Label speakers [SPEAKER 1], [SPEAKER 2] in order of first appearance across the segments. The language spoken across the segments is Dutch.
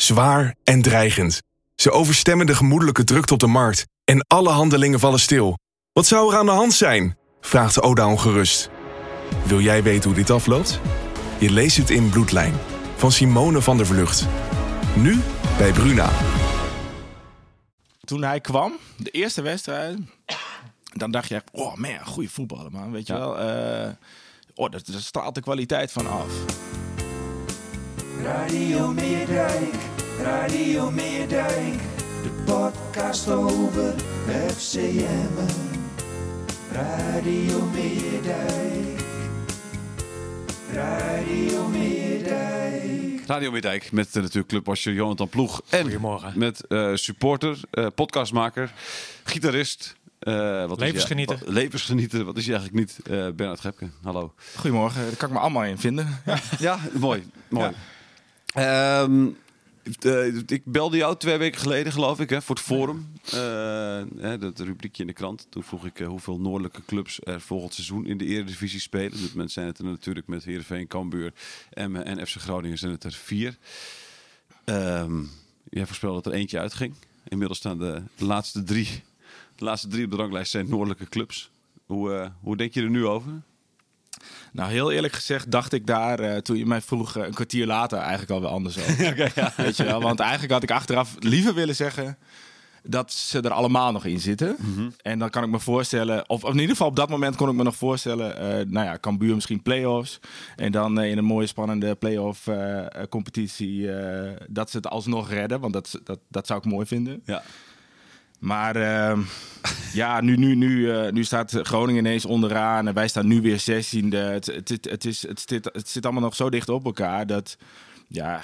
[SPEAKER 1] Zwaar en dreigend. Ze overstemmen de gemoedelijke drukte op de markt. En alle handelingen vallen stil. Wat zou er aan de hand zijn? Vraagt Oda ongerust. Wil jij weten hoe dit afloopt? Je leest het in Bloedlijn. Van Simone van der Vlucht. Nu bij Bruna.
[SPEAKER 2] Toen hij kwam, de eerste wedstrijd, dan dacht je oh man, goede voetballer man, weet je wel. Eh, oh, daar, daar straalt de kwaliteit van af.
[SPEAKER 3] Radio Meerdijk, Radio Meerdijk, de podcast over FCM. Radio Meerdijk, Radio Meerdijk.
[SPEAKER 4] Radio Middijk met uh, natuurlijk clubwasser Jonathan Ploeg. En
[SPEAKER 5] Goedemorgen.
[SPEAKER 4] met eh, supporter, eh, podcastmaker, gitarist. eh, wat
[SPEAKER 5] Levensgenieter.
[SPEAKER 4] Is, wat- levensgenieter, wat is hij eigenlijk niet? Eh Bernard Gepke, hallo.
[SPEAKER 2] Goedemorgen, daar kan ik me allemaal in vinden. Ja.
[SPEAKER 4] Ja, mooi. mooi. Ehm, eh, ik belde jou twee weken geleden, geloof ik, hè, voor het forum. Hè, dat rubriekje in de krant. Toen vroeg ik eh, hoeveel noordelijke clubs er volgend seizoen in de Eredivisie spelen. Op dit moment zijn het er natuurlijk met Heerenveen, Cambuur, en FC Groningen zijn het er vier. Ehm, jij voorspelde dat er eentje uitging. Inmiddels staan de, de laatste drie. De laatste drie op de ranglijst zijn noordelijke clubs. Hoe, eh, hoe denk je er nu over?
[SPEAKER 2] Nou, heel eerlijk gezegd dacht ik daar, eh, toen je mij vroeg, eh, een kwartier later eigenlijk alweer anders over. Weet je wel, want eigenlijk had ik achteraf liever willen zeggen dat ze er allemaal nog in zitten. En dan kan ik me voorstellen, of, of in ieder geval op dat moment kon ik me nog voorstellen, eh, nou ja, Cambuur misschien play-offs. En dan in een mooie spannende play-off eh, competitie dat ze het alsnog redden, want dat, dat, dat zou ik mooi vinden.
[SPEAKER 4] Ja.
[SPEAKER 2] Maar ehm, ja, nu, nu, nu, eh, nu staat Groningen ineens onderaan en wij staan nu weer 16e. Het, het, het, het, is, het, zit, het zit allemaal nog zo dicht op elkaar dat, ja,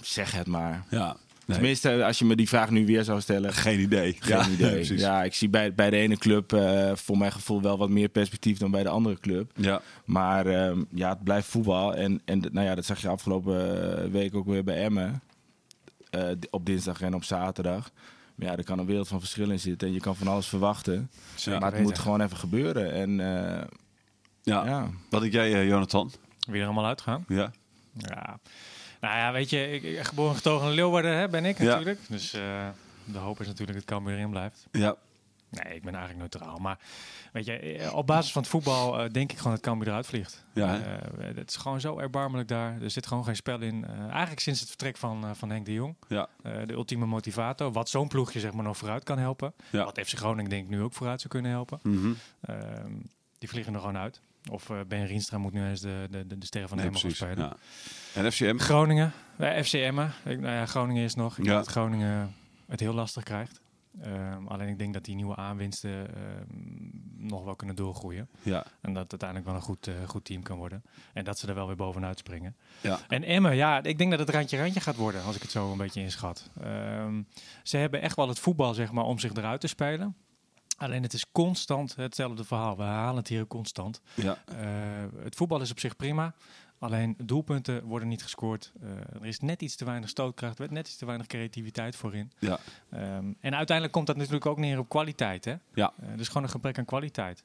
[SPEAKER 2] zeg het maar.
[SPEAKER 4] Ja. Nee.
[SPEAKER 2] Tenminste, als je me die vraag nu weer zou stellen.
[SPEAKER 4] Geen idee.
[SPEAKER 2] Geen
[SPEAKER 4] ja,
[SPEAKER 2] idee.
[SPEAKER 4] precies.
[SPEAKER 2] Ja, ik zie bij, bij de ene club eh, voor mijn gevoel wel wat meer perspectief dan bij de andere club.
[SPEAKER 4] Ja.
[SPEAKER 2] Maar ehm, ja, het blijft voetbal. En, en nou ja, dat zag je afgelopen eh, week ook weer bij Emmen. Op dinsdag en op zaterdag. Maar ja, er kan een wereld van verschil in zitten. En je kan van alles verwachten. Maar het moet gewoon even gebeuren. En eh,
[SPEAKER 4] Ja.
[SPEAKER 2] ja.
[SPEAKER 4] Wat denk jij, eh, Jonathan?
[SPEAKER 5] Weer er allemaal uitgaan.
[SPEAKER 4] Ja.
[SPEAKER 5] Ja. Nou ja, weet je, ik, ik, geboren en getogen in Leeuwarden hè, ben ik
[SPEAKER 4] Ja.
[SPEAKER 5] natuurlijk. Dus eh, de hoop is natuurlijk dat Cambuur erin blijft.
[SPEAKER 4] Ja.
[SPEAKER 5] Nee, ik ben eigenlijk neutraal. Maar weet je, eh, op basis van het voetbal eh, denk ik gewoon dat Cambuur eruit vliegt.
[SPEAKER 4] Ja?
[SPEAKER 5] Eh, het is gewoon zo erbarmelijk daar. Er zit gewoon geen spel in. Eigenlijk sinds het vertrek van, van Henk de Jong.
[SPEAKER 4] Ja.
[SPEAKER 5] De ultieme motivator. Wat zo'n ploegje zeg maar nog vooruit kan helpen.
[SPEAKER 4] Ja.
[SPEAKER 5] Wat FC Groningen denk ik nu ook vooruit zou kunnen helpen.
[SPEAKER 4] Mhm.
[SPEAKER 5] Ehm, die vliegen er gewoon uit. Of Ben Rienstra moet nu eens de, de, de, de sterren van de
[SPEAKER 4] Nee,
[SPEAKER 5] hemel gaan spelen.
[SPEAKER 4] Ja. En FCM?
[SPEAKER 5] Groningen, bij. Ik, nou ja, Groningen is nog. Ik
[SPEAKER 4] Ja.
[SPEAKER 5] denk dat Groningen het heel lastig krijgt. Ehm, alleen ik denk dat die nieuwe aanwinsten ehm, nog wel kunnen doorgroeien.
[SPEAKER 4] Ja.
[SPEAKER 5] En dat het uiteindelijk wel een goed, eh, goed team kan worden. En dat ze er wel weer bovenuit springen.
[SPEAKER 4] Ja.
[SPEAKER 5] En Emmen, ja, ik denk dat het randje-randje gaat worden, als ik het zo een beetje inschat. Ehm, ze hebben echt wel het voetbal, zeg maar, om zich eruit te spelen. Alleen het is constant hetzelfde verhaal. We herhalen het hier constant.
[SPEAKER 4] Ja.
[SPEAKER 5] Eh, het voetbal is op zich prima. Alleen doelpunten worden niet gescoord. Eh, er is net iets te weinig stootkracht. Er net iets te weinig creativiteit voorin.
[SPEAKER 4] Ja.
[SPEAKER 5] Ehm, en uiteindelijk komt dat natuurlijk ook neer op kwaliteit. Hè?
[SPEAKER 4] Ja.
[SPEAKER 5] Eh, dus gewoon een gebrek aan kwaliteit.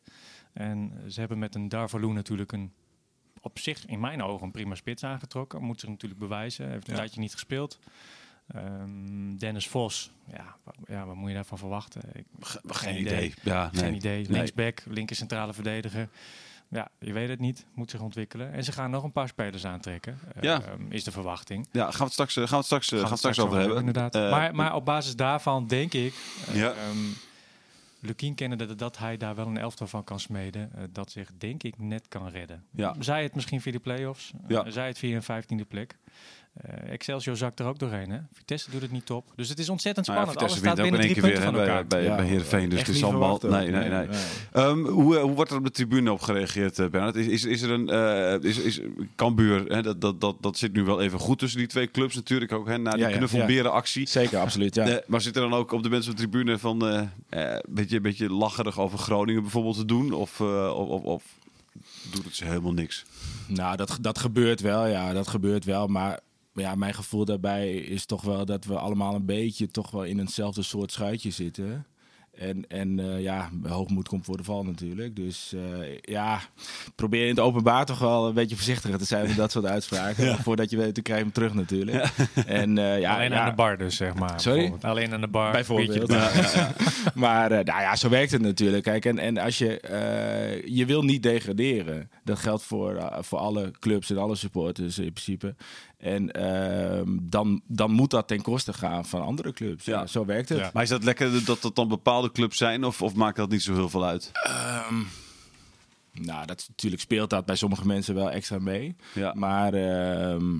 [SPEAKER 5] En ze hebben met een Darvalu natuurlijk een op zich in mijn ogen een prima spits aangetrokken. Moet zich natuurlijk bewijzen. Heeft een
[SPEAKER 4] Ja.
[SPEAKER 5] tijdje niet gespeeld. Ehm, Dennis Vos, ja, wa- ja, wat moet je daarvan verwachten? Ik,
[SPEAKER 4] Geen idee. Ja, nee.
[SPEAKER 5] geen idee. Linksback, linker centrale verdediger. Ja, je weet het niet. Moet zich ontwikkelen. En ze gaan nog een paar spelers aantrekken.
[SPEAKER 4] Ja.
[SPEAKER 5] Ehm, is de verwachting.
[SPEAKER 4] Ja, gaan we het straks, eh, gaan we het straks, eh, gaan we het straks over hebben.
[SPEAKER 5] Inderdaad.
[SPEAKER 4] Eh,
[SPEAKER 5] maar, maar op basis daarvan denk ik... eh,
[SPEAKER 4] Ja.
[SPEAKER 5] ehm, Lukien kennen dat, dat hij daar wel een elftal van kan smeden. eh, dat zich denk ik net kan redden.
[SPEAKER 4] Ja.
[SPEAKER 5] Zij het misschien via de play-offs.
[SPEAKER 4] Ja.
[SPEAKER 5] eh, zij het via een vijftiende plek. Eh, Excelsior zakt er ook doorheen. Hè? Vitesse doet het niet top. Dus het is ontzettend
[SPEAKER 4] Nou ja,
[SPEAKER 5] spannend.
[SPEAKER 4] Vitesse
[SPEAKER 5] Alles staat binnen drie
[SPEAKER 4] keer weer
[SPEAKER 5] punten
[SPEAKER 4] hè,
[SPEAKER 5] van
[SPEAKER 4] bij,
[SPEAKER 5] elkaar.
[SPEAKER 4] bij, bij Heerenveen. Dus
[SPEAKER 2] Echt
[SPEAKER 4] het is allemaal... Nee, nee, nee.
[SPEAKER 2] Nee.
[SPEAKER 4] Ehm, hoe, eh, hoe wordt er op de tribune op gereageerd, eh, Bernard? Is, is, is er een... eh is, is, Cambuur, hè, dat, dat, dat, dat zit nu wel even goed tussen die twee clubs natuurlijk ook. Hè, na die
[SPEAKER 2] Ja, ja,
[SPEAKER 4] knuffelberenactie.
[SPEAKER 2] Zeker, absoluut. Ja.
[SPEAKER 4] Maar zit er dan ook op de mensen op de tribune van een beetje, een beetje lacherig over Groningen bijvoorbeeld te doen? Of, of, of, of doet het ze helemaal niks?
[SPEAKER 2] Nou, dat, dat gebeurt wel, ja, dat gebeurt wel. Maar ja, mijn gevoel daarbij is toch wel dat we allemaal een beetje toch wel in eenzelfde soort schuitje zitten. En, en eh, ja, hoogmoed komt voor de val natuurlijk. Dus eh, ja, probeer in het openbaar toch wel een beetje voorzichtiger te zijn met dat soort uitspraken. Voordat je weet, dan krijg je hem terug natuurlijk. En, eh, ja,
[SPEAKER 5] Alleen
[SPEAKER 2] ja,
[SPEAKER 5] aan de bar dus, zeg maar.
[SPEAKER 2] Sorry?
[SPEAKER 5] bijvoorbeeld. Alleen aan de bar.
[SPEAKER 2] Bijvoorbeeld. Ja, ja, ja. maar eh, nou ja, zo werkt het natuurlijk. Kijk, en, en als je, eh, je wil niet degraderen. Dat geldt voor, voor alle clubs en alle supporters in principe. En ehm, dan, dan moet dat ten koste gaan van andere clubs. Ja,
[SPEAKER 4] Ja.
[SPEAKER 2] zo werkt het.
[SPEAKER 5] Ja.
[SPEAKER 4] Maar is dat lekker dat dat dan bepaalde clubs zijn? Of, of maakt dat niet zo heel veel uit?
[SPEAKER 2] Ehm, nou, dat, natuurlijk speelt dat bij sommige mensen wel extra mee.
[SPEAKER 4] Ja.
[SPEAKER 2] Maar, ehm,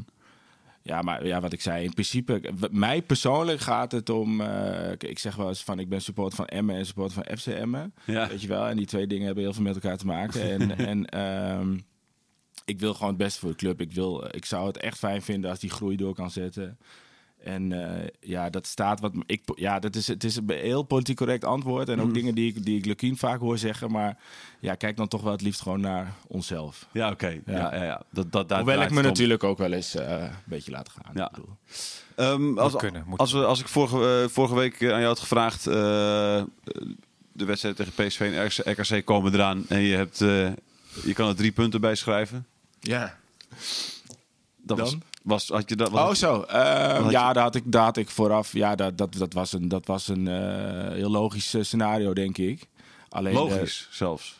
[SPEAKER 2] ja, maar ja, wat ik zei, in principe, mij persoonlijk gaat het om. eh, ik zeg wel eens van ik ben supporter van Emmen en supporter van FC Emmen.
[SPEAKER 4] Ja.
[SPEAKER 2] Weet je wel, en die twee dingen hebben heel veel met elkaar te maken. En, en ehm, ik wil gewoon het beste voor de club. Ik, wil, ik zou het echt fijn vinden als die groei door kan zetten. En eh, ja, dat staat wat. Ik, ja, dat is, het is een heel politiek correct antwoord. En ook
[SPEAKER 4] Mhm.
[SPEAKER 2] dingen die ik, die ik Lukien vaak hoor zeggen. Maar ja, kijk dan toch wel het liefst gewoon naar onszelf.
[SPEAKER 4] Ja, oké. Ja. Ja, ja, Dat, dat, daar
[SPEAKER 2] Hoewel ik me
[SPEAKER 4] om.
[SPEAKER 2] natuurlijk ook wel eens eh, een beetje laat gaan.
[SPEAKER 4] Ja. Ehm, als,
[SPEAKER 5] kunnen,
[SPEAKER 4] als, we, als ik vorige, eh, vorige week eh, aan jou had gevraagd... eh, de wedstrijd tegen PSV en RKC komen eraan... en je, hebt, eh, je kan er drie punten bij schrijven.
[SPEAKER 2] Ja.
[SPEAKER 4] Dat was,
[SPEAKER 2] Dan?
[SPEAKER 4] was, had je dat, was
[SPEAKER 2] Oh, zo.
[SPEAKER 4] Had
[SPEAKER 2] ja,
[SPEAKER 4] je-
[SPEAKER 2] daar had, ik, daar had ik vooraf. Ja, dat, dat, dat was een, dat was een eh, heel logisch eh, scenario, denk ik. Alleen, eh,
[SPEAKER 4] logisch zelfs.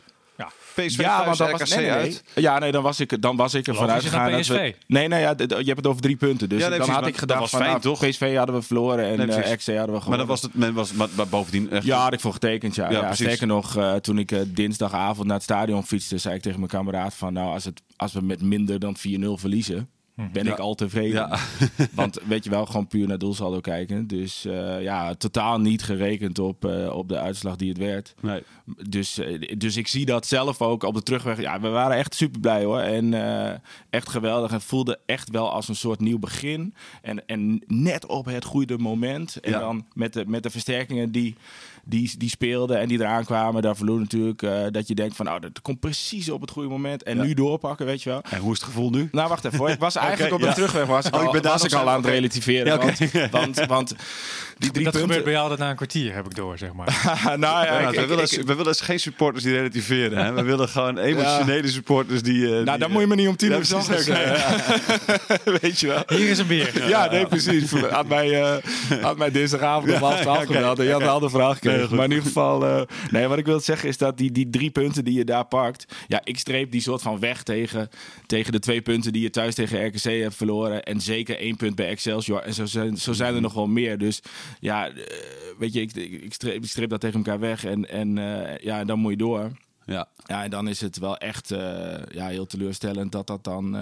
[SPEAKER 5] Ja.
[SPEAKER 4] PSV
[SPEAKER 2] ja,
[SPEAKER 4] thuis,
[SPEAKER 2] want dan
[SPEAKER 4] RKC
[SPEAKER 2] was, nee, nee, nee.
[SPEAKER 4] uit.
[SPEAKER 2] Ja, nee, dan was ik, dan was ik er vanuit
[SPEAKER 5] dan
[SPEAKER 2] gegaan. dat we-
[SPEAKER 5] PSV.
[SPEAKER 2] nee, nee, ja, je hebt het over drie punten. Dus
[SPEAKER 4] Ja, nee,
[SPEAKER 2] dan
[SPEAKER 4] precies,
[SPEAKER 2] had
[SPEAKER 4] maar
[SPEAKER 2] ik gedacht
[SPEAKER 4] dat was
[SPEAKER 2] van,
[SPEAKER 4] fijn,
[SPEAKER 2] nou,
[SPEAKER 4] toch?
[SPEAKER 2] PSV hadden we verloren en eh. XC hadden we
[SPEAKER 4] Maar
[SPEAKER 2] gewonnen.
[SPEAKER 4] dat was het, men was, maar, maar bovendien echt...
[SPEAKER 2] Ja, had ik voor getekend, ja.
[SPEAKER 4] Ja,
[SPEAKER 2] sterker nog, eh, toen ik eh, dinsdagavond naar het stadion fietste, zei ik tegen mijn kameraad van, nou, als, het, als we met minder dan 4-0 verliezen, ben ik al tevreden.
[SPEAKER 4] Ja.
[SPEAKER 2] Want weet je wel, gewoon puur naar doelsaldo kijken. Dus eh, ja, totaal niet gerekend op, eh, op de uitslag die het werd.
[SPEAKER 4] Nee.
[SPEAKER 2] Dus, eh, dus ik zie dat zelf ook op de terugweg. Ja, we waren echt super blij hoor. En eh, echt geweldig. Het voelde echt wel als een soort nieuw begin. En, en net op het goede moment. En
[SPEAKER 4] Ja.
[SPEAKER 2] dan met de, met de versterkingen die, die, die speelden en die eraan kwamen. Daar verloor natuurlijk eh, dat je denkt van... nou, dat komt precies op het goede moment. En
[SPEAKER 4] Ja.
[SPEAKER 2] nu doorpakken, weet je wel.
[SPEAKER 4] En hoe is het gevoel nu?
[SPEAKER 2] Nou, wacht even hoor. Ik was eigenlijk op de
[SPEAKER 4] ja.
[SPEAKER 2] terugweg was ik
[SPEAKER 4] Oh,
[SPEAKER 2] al,
[SPEAKER 4] ik ben daar
[SPEAKER 2] was
[SPEAKER 4] nog
[SPEAKER 2] ik al aan het relativeren. Want, want, want die drie
[SPEAKER 5] dat gebeurt
[SPEAKER 2] punten...
[SPEAKER 5] bij jou altijd na een kwartier, heb ik door, zeg maar.
[SPEAKER 2] nou ja,
[SPEAKER 4] Ja,
[SPEAKER 2] ik-
[SPEAKER 4] we,
[SPEAKER 2] ik-
[SPEAKER 4] willen,
[SPEAKER 2] ik-
[SPEAKER 4] we willen geen supporters die relativeren. Hè? We willen gewoon emotionele supporters die... eh, die,
[SPEAKER 2] nou, dan moet je me niet om tien uur eh, Weet je wel.
[SPEAKER 5] Hier is een beer.
[SPEAKER 2] Ja, nee, precies. Had mij, eh had mij dinsdagavond om half twaalf gebeld en je had een andere vraag maar in ieder geval... eh, nee, wat ik wil zeggen is dat die, die drie punten die je daar pakt... Ja, ik streep die soort van weg tegen, tegen de twee punten die je thuis tegen RKC hebt verloren. En zeker één punt bij Excelsior. En zo zijn, zo zijn er nog wel meer. Dus ja, eh, weet je, ik, ik, streep, ik streep dat tegen elkaar weg. En, en eh, ja, dan moet je door.
[SPEAKER 4] Ja.
[SPEAKER 2] Ja, en dan is het wel echt ja, heel teleurstellend dat dat dan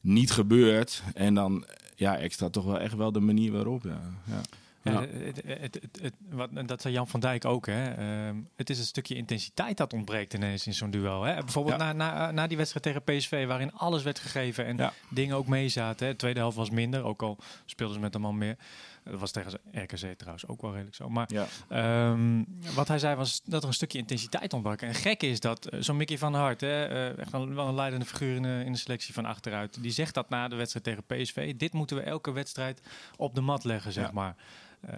[SPEAKER 2] niet gebeurt. En dan ja, extra toch wel echt wel de manier waarop. Ja. Ja.
[SPEAKER 5] Ja, het, het, het, wat, dat zei Jan van Dijk ook. Hè. Ehm, het is een stukje intensiteit dat ontbreekt ineens in zo'n duel. Hè. Bijvoorbeeld
[SPEAKER 2] Ja.
[SPEAKER 5] na, na, na die wedstrijd tegen PSV, waarin alles werd gegeven en
[SPEAKER 2] Ja.
[SPEAKER 5] dingen ook meezaten. Hè. De tweede helft was minder, ook al speelden ze met een man meer. Dat was tegen RKC trouwens ook wel redelijk zo. Maar. Ehm, wat hij zei was dat er een stukje intensiteit ontbrak. En gek is dat eh, zo'n Mickey van der Hart, hè, eh, echt wel, wel een leidende figuur in de, in de selectie van achteruit, die zegt dat na de wedstrijd tegen PSV. Dit moeten we elke wedstrijd op de mat leggen, zeg maar. Eh,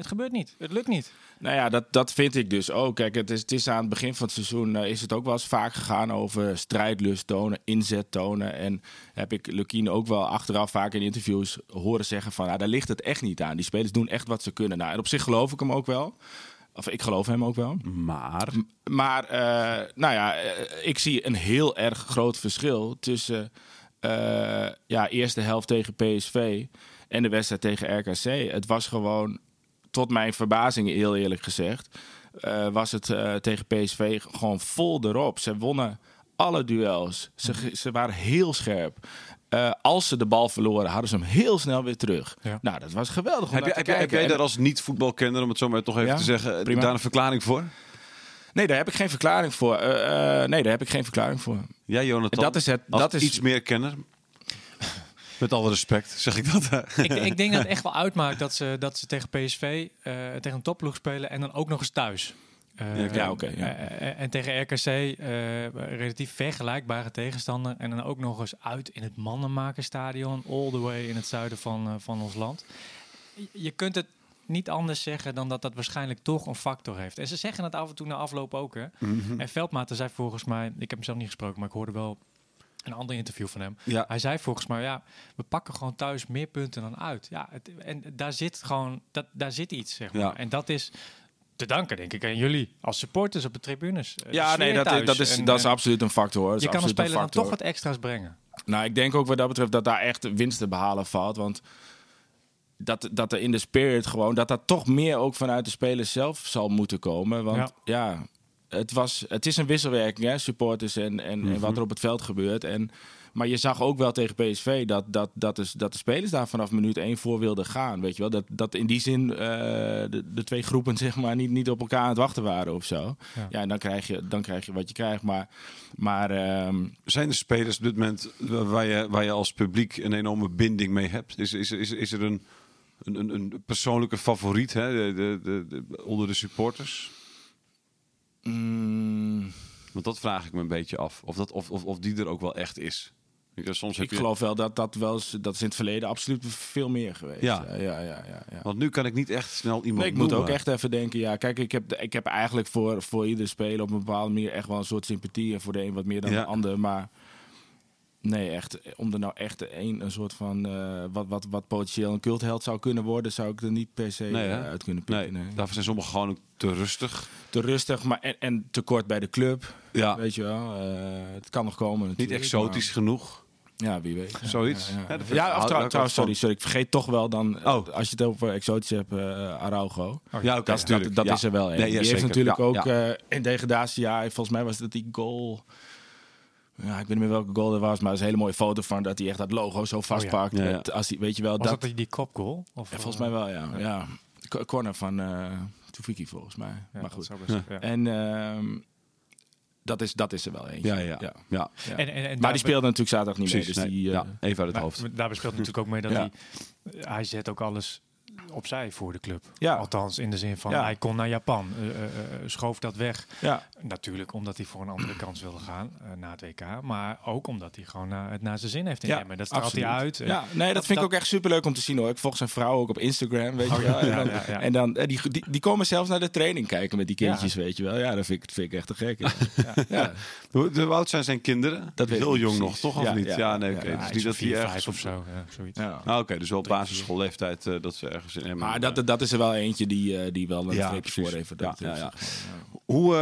[SPEAKER 5] het gebeurt niet. Het lukt niet.
[SPEAKER 2] Nou ja, dat, dat vind ik dus ook. Kijk, het is, het is aan het begin van het seizoen eh, is het ook wel eens vaak gegaan over strijdlust tonen, inzet tonen. En heb ik Lukien ook wel achteraf vaak in interviews horen zeggen van, nou, daar ligt het echt niet aan. Die spelers doen echt wat ze kunnen. Nou, en op zich geloof ik hem ook wel. Of ik geloof hem ook wel.
[SPEAKER 4] Maar...
[SPEAKER 2] Maar, eh, nou ja, ik zie een heel erg groot verschil tussen eh ja, eerste helft tegen PSV en de wedstrijd tegen RKC. Het was gewoon, tot mijn verbazing heel eerlijk gezegd, eh, was het eh, tegen PSV gewoon vol erop. Ze wonnen alle duels. Ze, ze waren heel scherp. eh, als ze de bal verloren, hadden ze hem heel snel weer terug.
[SPEAKER 5] Ja.
[SPEAKER 2] Nou, dat was geweldig om
[SPEAKER 4] Heb,
[SPEAKER 2] te
[SPEAKER 4] heb, jij- heb daar als niet-voetbalkenner, om het zo maar toch even
[SPEAKER 2] Ja,
[SPEAKER 4] te zeggen,
[SPEAKER 2] prima.
[SPEAKER 4] daar een verklaring voor?
[SPEAKER 2] Nee, daar heb ik geen verklaring voor. Eh, eh, nee, daar heb ik geen verklaring voor.
[SPEAKER 4] Ja, Jonathan.
[SPEAKER 2] Dat is het-
[SPEAKER 4] Als
[SPEAKER 2] dat is-
[SPEAKER 4] iets meer kenner. Met alle respect, zeg ik dat.
[SPEAKER 5] ik, ik denk dat het echt wel uitmaakt dat ze, dat ze tegen PSV, eh, tegen een topploeg spelen en dan ook nog eens thuis. Eh,
[SPEAKER 4] Ja, oké.
[SPEAKER 2] Ja.
[SPEAKER 5] eh, en tegen RKC, relatief vergelijkbare tegenstander. En dan ook nog eens uit in het Mannenmakerstadion, all the way in het zuiden van, van ons land. Je- Je kunt het niet anders zeggen dan dat dat waarschijnlijk toch een factor heeft. En ze zeggen het af en toe na afloop ook. Hè?
[SPEAKER 4] Mhm.
[SPEAKER 5] En Veldmaten zei volgens mij, ik heb hem zelf niet gesproken, maar ik hoorde wel een ander interview van hem.
[SPEAKER 4] Ja.
[SPEAKER 5] Hij zei volgens mij, ja, we pakken gewoon thuis meer punten dan uit. Ja, het, en daar zit gewoon, dat, daar zit iets, zeg maar.
[SPEAKER 4] Ja.
[SPEAKER 5] En dat is te danken, denk ik, aan jullie als supporters op de tribunes. Eh, de
[SPEAKER 2] Ja, nee, dat,
[SPEAKER 5] thuis.
[SPEAKER 2] dat, is,
[SPEAKER 5] En,
[SPEAKER 2] dat is
[SPEAKER 5] en
[SPEAKER 2] absoluut een factor. Dat
[SPEAKER 5] Je kan als
[SPEAKER 2] een
[SPEAKER 5] speler dan toch wat extra's brengen.
[SPEAKER 2] Nou, ik denk ook wat dat betreft dat daar echt winst te behalen valt. Want dat, dat er in de spirit gewoon, dat dat toch meer ook vanuit de spelers zelf zal moeten komen. Want ja, het, was, het is een wisselwerking, hè, supporters en, en, en wat er op het veld gebeurt. En, maar je zag ook wel tegen PSV dat, dat, dat, is, dat de spelers daar vanaf minuut één voor wilden gaan. Weet je wel? Dat, dat in die zin eh, de, de twee groepen zeg maar, niet, niet op elkaar aan het wachten waren of zo.
[SPEAKER 5] Ja.
[SPEAKER 2] Ja, en dan krijg, je, dan krijg je wat je krijgt. Maar, maar ehm,
[SPEAKER 4] Zijn er spelers op dit moment waar je, waar je als publiek een enorme binding mee hebt? Is, is, is, is er een, een, een- persoonlijke favoriet hè, de, de, de, de- onder de supporters?
[SPEAKER 2] Mm,
[SPEAKER 4] Want dat vraag ik me een beetje af. Of, dat, of, of, of die er ook wel echt is. Je, soms heb
[SPEAKER 2] Ik
[SPEAKER 4] je,
[SPEAKER 2] geloof wel dat dat wel eens, dat is in het verleden absoluut veel meer geweest.
[SPEAKER 4] Ja.
[SPEAKER 2] ja, ja, ja. ja, ja.
[SPEAKER 4] Want nu kan ik niet echt snel iemand
[SPEAKER 2] Nee, ik moet ook echt even denken. Ja, kijk, ik heb, ik heb eigenlijk voor, voor ieder speler op een bepaalde manier echt wel een soort sympathie. En voor de een wat meer dan de ander. Maar nee, echt, om er nou echt een, een soort van. eh, wat, wat, wat potentieel een cultheld zou kunnen worden, zou ik er niet per se
[SPEAKER 4] Nee,
[SPEAKER 2] eh, uit kunnen pikken. Nee.
[SPEAKER 4] daarvoor zijn sommigen gewoon ook te rustig.
[SPEAKER 2] Te rustig, maar en, en te kort bij de club.
[SPEAKER 4] Ja,
[SPEAKER 2] Weet je wel. Eh, het kan nog komen.
[SPEAKER 4] niet exotisch genoeg.
[SPEAKER 2] ja, wie weet.
[SPEAKER 4] Zoiets.
[SPEAKER 2] Ja,
[SPEAKER 4] Ja,
[SPEAKER 2] of trouw- sorry, sorry. Ik vergeet toch wel dan, eh,
[SPEAKER 4] Oh.
[SPEAKER 2] als je het over exotisch hebt, eh Araujo.
[SPEAKER 4] Ja, oké.
[SPEAKER 2] Dat, dat, dat is er wel een.
[SPEAKER 4] Nee, ja,
[SPEAKER 2] die heeft natuurlijk ook eh, in degradatie, ja, volgens mij was dat die goal. Ja, ik weet niet meer welke goal er was, maar er is een hele mooie foto van dat hij echt dat logo zo vastpakt.
[SPEAKER 4] Ja, ja.
[SPEAKER 2] Met, als hij, weet je wel,
[SPEAKER 5] Was
[SPEAKER 2] dat,
[SPEAKER 5] dat, die kopgoal? Of,
[SPEAKER 2] ja, volgens mij wel, ja. ja. Corner van eh Tufiki volgens mij.
[SPEAKER 5] Ja,
[SPEAKER 2] maar
[SPEAKER 5] dat
[SPEAKER 2] goed.
[SPEAKER 5] zou best- ja.
[SPEAKER 2] En ehm, dat, is, dat is er wel eentje.
[SPEAKER 4] Ja, ja. ja. ja.
[SPEAKER 2] Ja.
[SPEAKER 5] En, en, en
[SPEAKER 2] Maar
[SPEAKER 5] daar
[SPEAKER 2] die speelde natuurlijk zaterdag niet
[SPEAKER 4] Precies.
[SPEAKER 2] mee. Dus
[SPEAKER 4] nee.
[SPEAKER 2] die, eh,
[SPEAKER 4] ja, even uit het
[SPEAKER 5] Maar
[SPEAKER 4] hoofd.
[SPEAKER 5] Daarbij speelt natuurlijk ook mee dat
[SPEAKER 2] Ja.
[SPEAKER 5] hij... Hij zet ook alles opzij voor de club.
[SPEAKER 2] Ja.
[SPEAKER 5] Althans, in de zin van
[SPEAKER 2] Ja.
[SPEAKER 5] hij kon naar Japan, eh, schoof dat weg.
[SPEAKER 2] ja.
[SPEAKER 5] Natuurlijk omdat hij voor een andere kans wilde gaan eh, na het WK. Maar ook omdat hij gewoon het naar zijn zin heeft in
[SPEAKER 2] Ja,
[SPEAKER 5] Emmen. Dat straalt hij uit.
[SPEAKER 2] Ja, nee, dat, vind ik ook echt superleuk om te zien hoor. Ik volg zijn vrouw ook op Instagram, weet je
[SPEAKER 5] Oh,
[SPEAKER 2] wel.
[SPEAKER 5] ja,
[SPEAKER 2] En
[SPEAKER 5] ja,
[SPEAKER 2] dan,
[SPEAKER 5] ja, ja.
[SPEAKER 2] En dan die, die, die komen zelfs naar de training kijken met die kindjes, weet je wel. Ja, dat vind ik, vind ik echt te gek. Ja.
[SPEAKER 4] Hoe oud zijn zijn kinderen?
[SPEAKER 2] Dat
[SPEAKER 4] Heel jong nog, toch? Of
[SPEAKER 2] Ja,
[SPEAKER 4] niet?
[SPEAKER 2] ja,
[SPEAKER 4] Ja, nee, oké.
[SPEAKER 2] ja,
[SPEAKER 4] Dus niet dat
[SPEAKER 5] vier,
[SPEAKER 4] hij
[SPEAKER 5] vijf
[SPEAKER 4] ergens
[SPEAKER 5] of zo. Ja, zoiets.
[SPEAKER 2] Ja.
[SPEAKER 4] Ah, oké, dus wel basisschoolleeftijd eh, dat ze ergens in Emmen...
[SPEAKER 2] Maar dat, dat is er wel eentje die, eh, die wel een
[SPEAKER 4] Ja,
[SPEAKER 2] streepje
[SPEAKER 4] precies.
[SPEAKER 2] voor heeft.
[SPEAKER 4] Ja,
[SPEAKER 2] Dat
[SPEAKER 4] ja,
[SPEAKER 2] is,
[SPEAKER 4] ja. Hoe,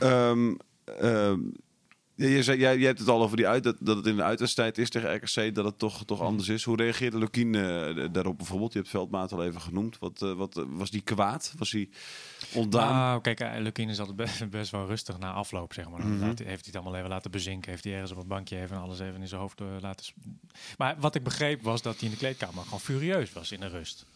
[SPEAKER 4] eh, ehm, ehm, je, zei, jij, jij hebt het al over die uit, dat, dat het in de uitwedstrijd is tegen RKC, dat het toch, toch anders is. Hoe reageerde Lukien eh, daarop bijvoorbeeld? Je hebt Veldmaat al even genoemd. Wat, wat, was die kwaad? Was hij ontdaan?
[SPEAKER 5] Nou, kijk, uh, Lukien is altijd best, best wel rustig na afloop, zeg maar.
[SPEAKER 4] Mhm.
[SPEAKER 5] laat- heeft hij het allemaal even laten bezinken. Heeft hij ergens op het bankje even alles even in zijn hoofd laten... Maar wat ik begreep was dat hij in de kleedkamer gewoon furieus was in de rust.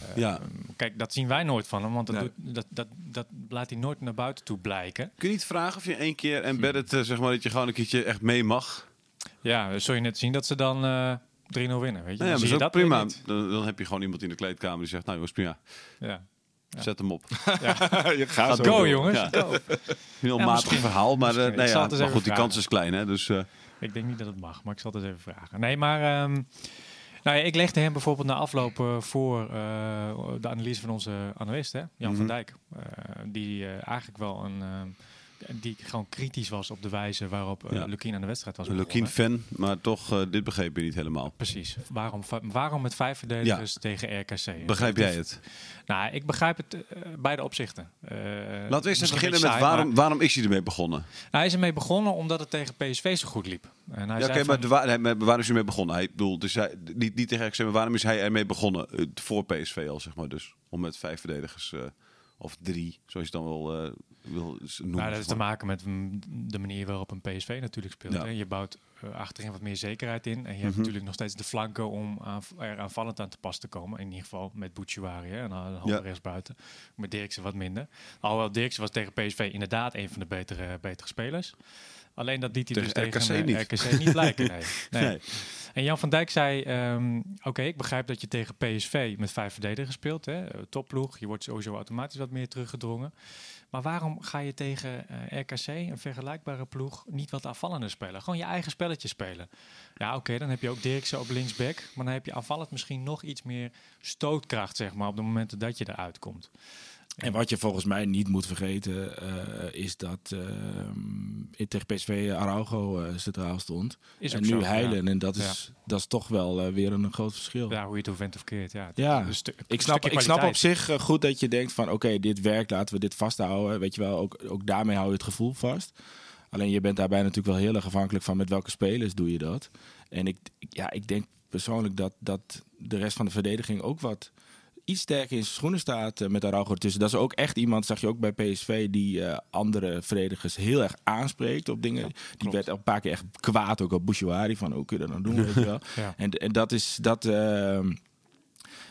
[SPEAKER 5] Eh,
[SPEAKER 4] Ja.
[SPEAKER 5] Kijk, dat zien wij nooit van hem, want dat,
[SPEAKER 2] Nee.
[SPEAKER 5] doet- dat, dat, dat laat hij nooit naar buiten toe blijken.
[SPEAKER 4] Kun je niet vragen of je één keer embedded, eh, zeg maar, dat je gewoon een keertje echt mee mag?
[SPEAKER 5] Ja, zul je net zien dat ze dan eh 3-0 winnen, weet je.
[SPEAKER 4] Nou ja,
[SPEAKER 5] Dan
[SPEAKER 4] maar
[SPEAKER 5] zie je dat
[SPEAKER 4] prima. Dan, dan heb je gewoon iemand in de kleedkamer die zegt, nou jongens, prima,
[SPEAKER 5] Ja.
[SPEAKER 4] zet hem op.
[SPEAKER 2] je gaat
[SPEAKER 4] Gaat
[SPEAKER 2] zo
[SPEAKER 5] Go,
[SPEAKER 4] door.
[SPEAKER 5] jongens.
[SPEAKER 4] Ja.
[SPEAKER 5] Go.
[SPEAKER 4] Heel
[SPEAKER 5] Ja,
[SPEAKER 4] matig verhaal, maar, eh,
[SPEAKER 5] Misschien.
[SPEAKER 4] nou ja,
[SPEAKER 5] het
[SPEAKER 4] maar goed, die kans is klein, hè? Dus, eh,
[SPEAKER 5] Ik denk niet dat het mag, maar ik zal het eens even vragen. Nee, maar ehm, nou ja, ik legde hem bijvoorbeeld na afloop eh, voor eh, de analyse van onze analist, hè, Jan
[SPEAKER 4] Mhm.
[SPEAKER 5] van Dijk. eh, die eigenlijk wel een... die gewoon kritisch was op de wijze waarop uh,
[SPEAKER 4] Ja.
[SPEAKER 5] Lukien aan de wedstrijd was
[SPEAKER 4] een Lukien fan, maar toch, eh, dit begreep je niet helemaal.
[SPEAKER 5] Precies. Waarom, waarom met vijf verdedigers tegen RKC?
[SPEAKER 4] Begrijp jij het?
[SPEAKER 5] Nou, ik begrijp het eh, beide opzichten. Eh,
[SPEAKER 4] Laten we eerst even beginnen met
[SPEAKER 5] saai,
[SPEAKER 4] waarom,
[SPEAKER 5] maar
[SPEAKER 4] waarom is hij ermee begonnen?
[SPEAKER 5] Hij is ermee begonnen omdat het tegen PSV zo goed liep. En hij
[SPEAKER 4] Ja,
[SPEAKER 5] zei van-
[SPEAKER 4] maar de wa- nee, maar waarom is hij ermee begonnen? Hij bedoelt, dus hij, niet, niet tegen RKC, maar waarom is hij ermee begonnen? Eh, voor PSV al, zeg maar, dus. Om met vijf verdedigers, eh, of drie, zoals je dan wel eh, wil noemen.
[SPEAKER 5] Nou, dat is te maken met de manier waarop een PSV natuurlijk speelt.
[SPEAKER 4] Ja.
[SPEAKER 5] Hè. Je bouwt eh, achterin wat meer zekerheid in. En je hebt
[SPEAKER 4] Mhm.
[SPEAKER 5] natuurlijk nog steeds de flanken om aan, er aanvallend aan te pas te komen. In ieder geval met Bouchouari hè, en dan
[SPEAKER 4] Ja.
[SPEAKER 5] rechtsbuiten. Met Dirksen wat minder. Alhoewel Dirksen was tegen PSV inderdaad een van de betere, betere spelers. Alleen dat liet hij
[SPEAKER 4] Tegen
[SPEAKER 5] dus tegen
[SPEAKER 4] RKC
[SPEAKER 5] eh,
[SPEAKER 4] niet.
[SPEAKER 5] RKC niet blijken. Nee. Nee.
[SPEAKER 4] Nee.
[SPEAKER 5] En Jan van Dijk zei: ehm, Oké, ik begrijp dat je tegen PSV met vijf verdedigers speelt. Hè? Topploeg. Je wordt sowieso automatisch wat meer teruggedrongen. Maar waarom ga je tegen eh, RKC, een vergelijkbare ploeg, niet wat aanvallender spelen? Gewoon je eigen spelletje spelen. Ja, oké, dan heb je ook Dirksen op linksback. Maar dan heb je aanvallend misschien nog iets meer stootkracht, zeg maar, op de momenten dat je eruit komt.
[SPEAKER 2] En wat je volgens mij niet moet vergeten, eh, is dat uh, tegen PSV Araujo uh, centraal stond.
[SPEAKER 5] Is
[SPEAKER 2] en nu
[SPEAKER 5] zo,
[SPEAKER 2] Heilen.
[SPEAKER 5] ja.
[SPEAKER 2] En dat is, dat is toch wel uh, weer een groot verschil.
[SPEAKER 5] Ja, hoe je het ook went of keert. Ja,
[SPEAKER 2] ik snap, ik snap op zich goed dat je denkt van oké, dit werkt, laten we dit vasthouden. Weet je wel, ook, ook daarmee hou je het gevoel vast. Alleen je bent daarbij natuurlijk wel heel erg afhankelijk van met welke spelers doe je dat. En ik, ja, ik denk persoonlijk dat, dat de rest van de verdediging ook wat iets sterker in zijn schoenen staat uh, met Araujo ertussen. Dat is ook echt iemand, zag je ook bij PSV, die uh, andere verdedigers heel erg aanspreekt op dingen. die werd een paar keer echt kwaad ook op Bouchouari, van hoe kun je dat nou doen, weet je wel.
[SPEAKER 5] Ja.
[SPEAKER 2] En, en dat is, dat, uh,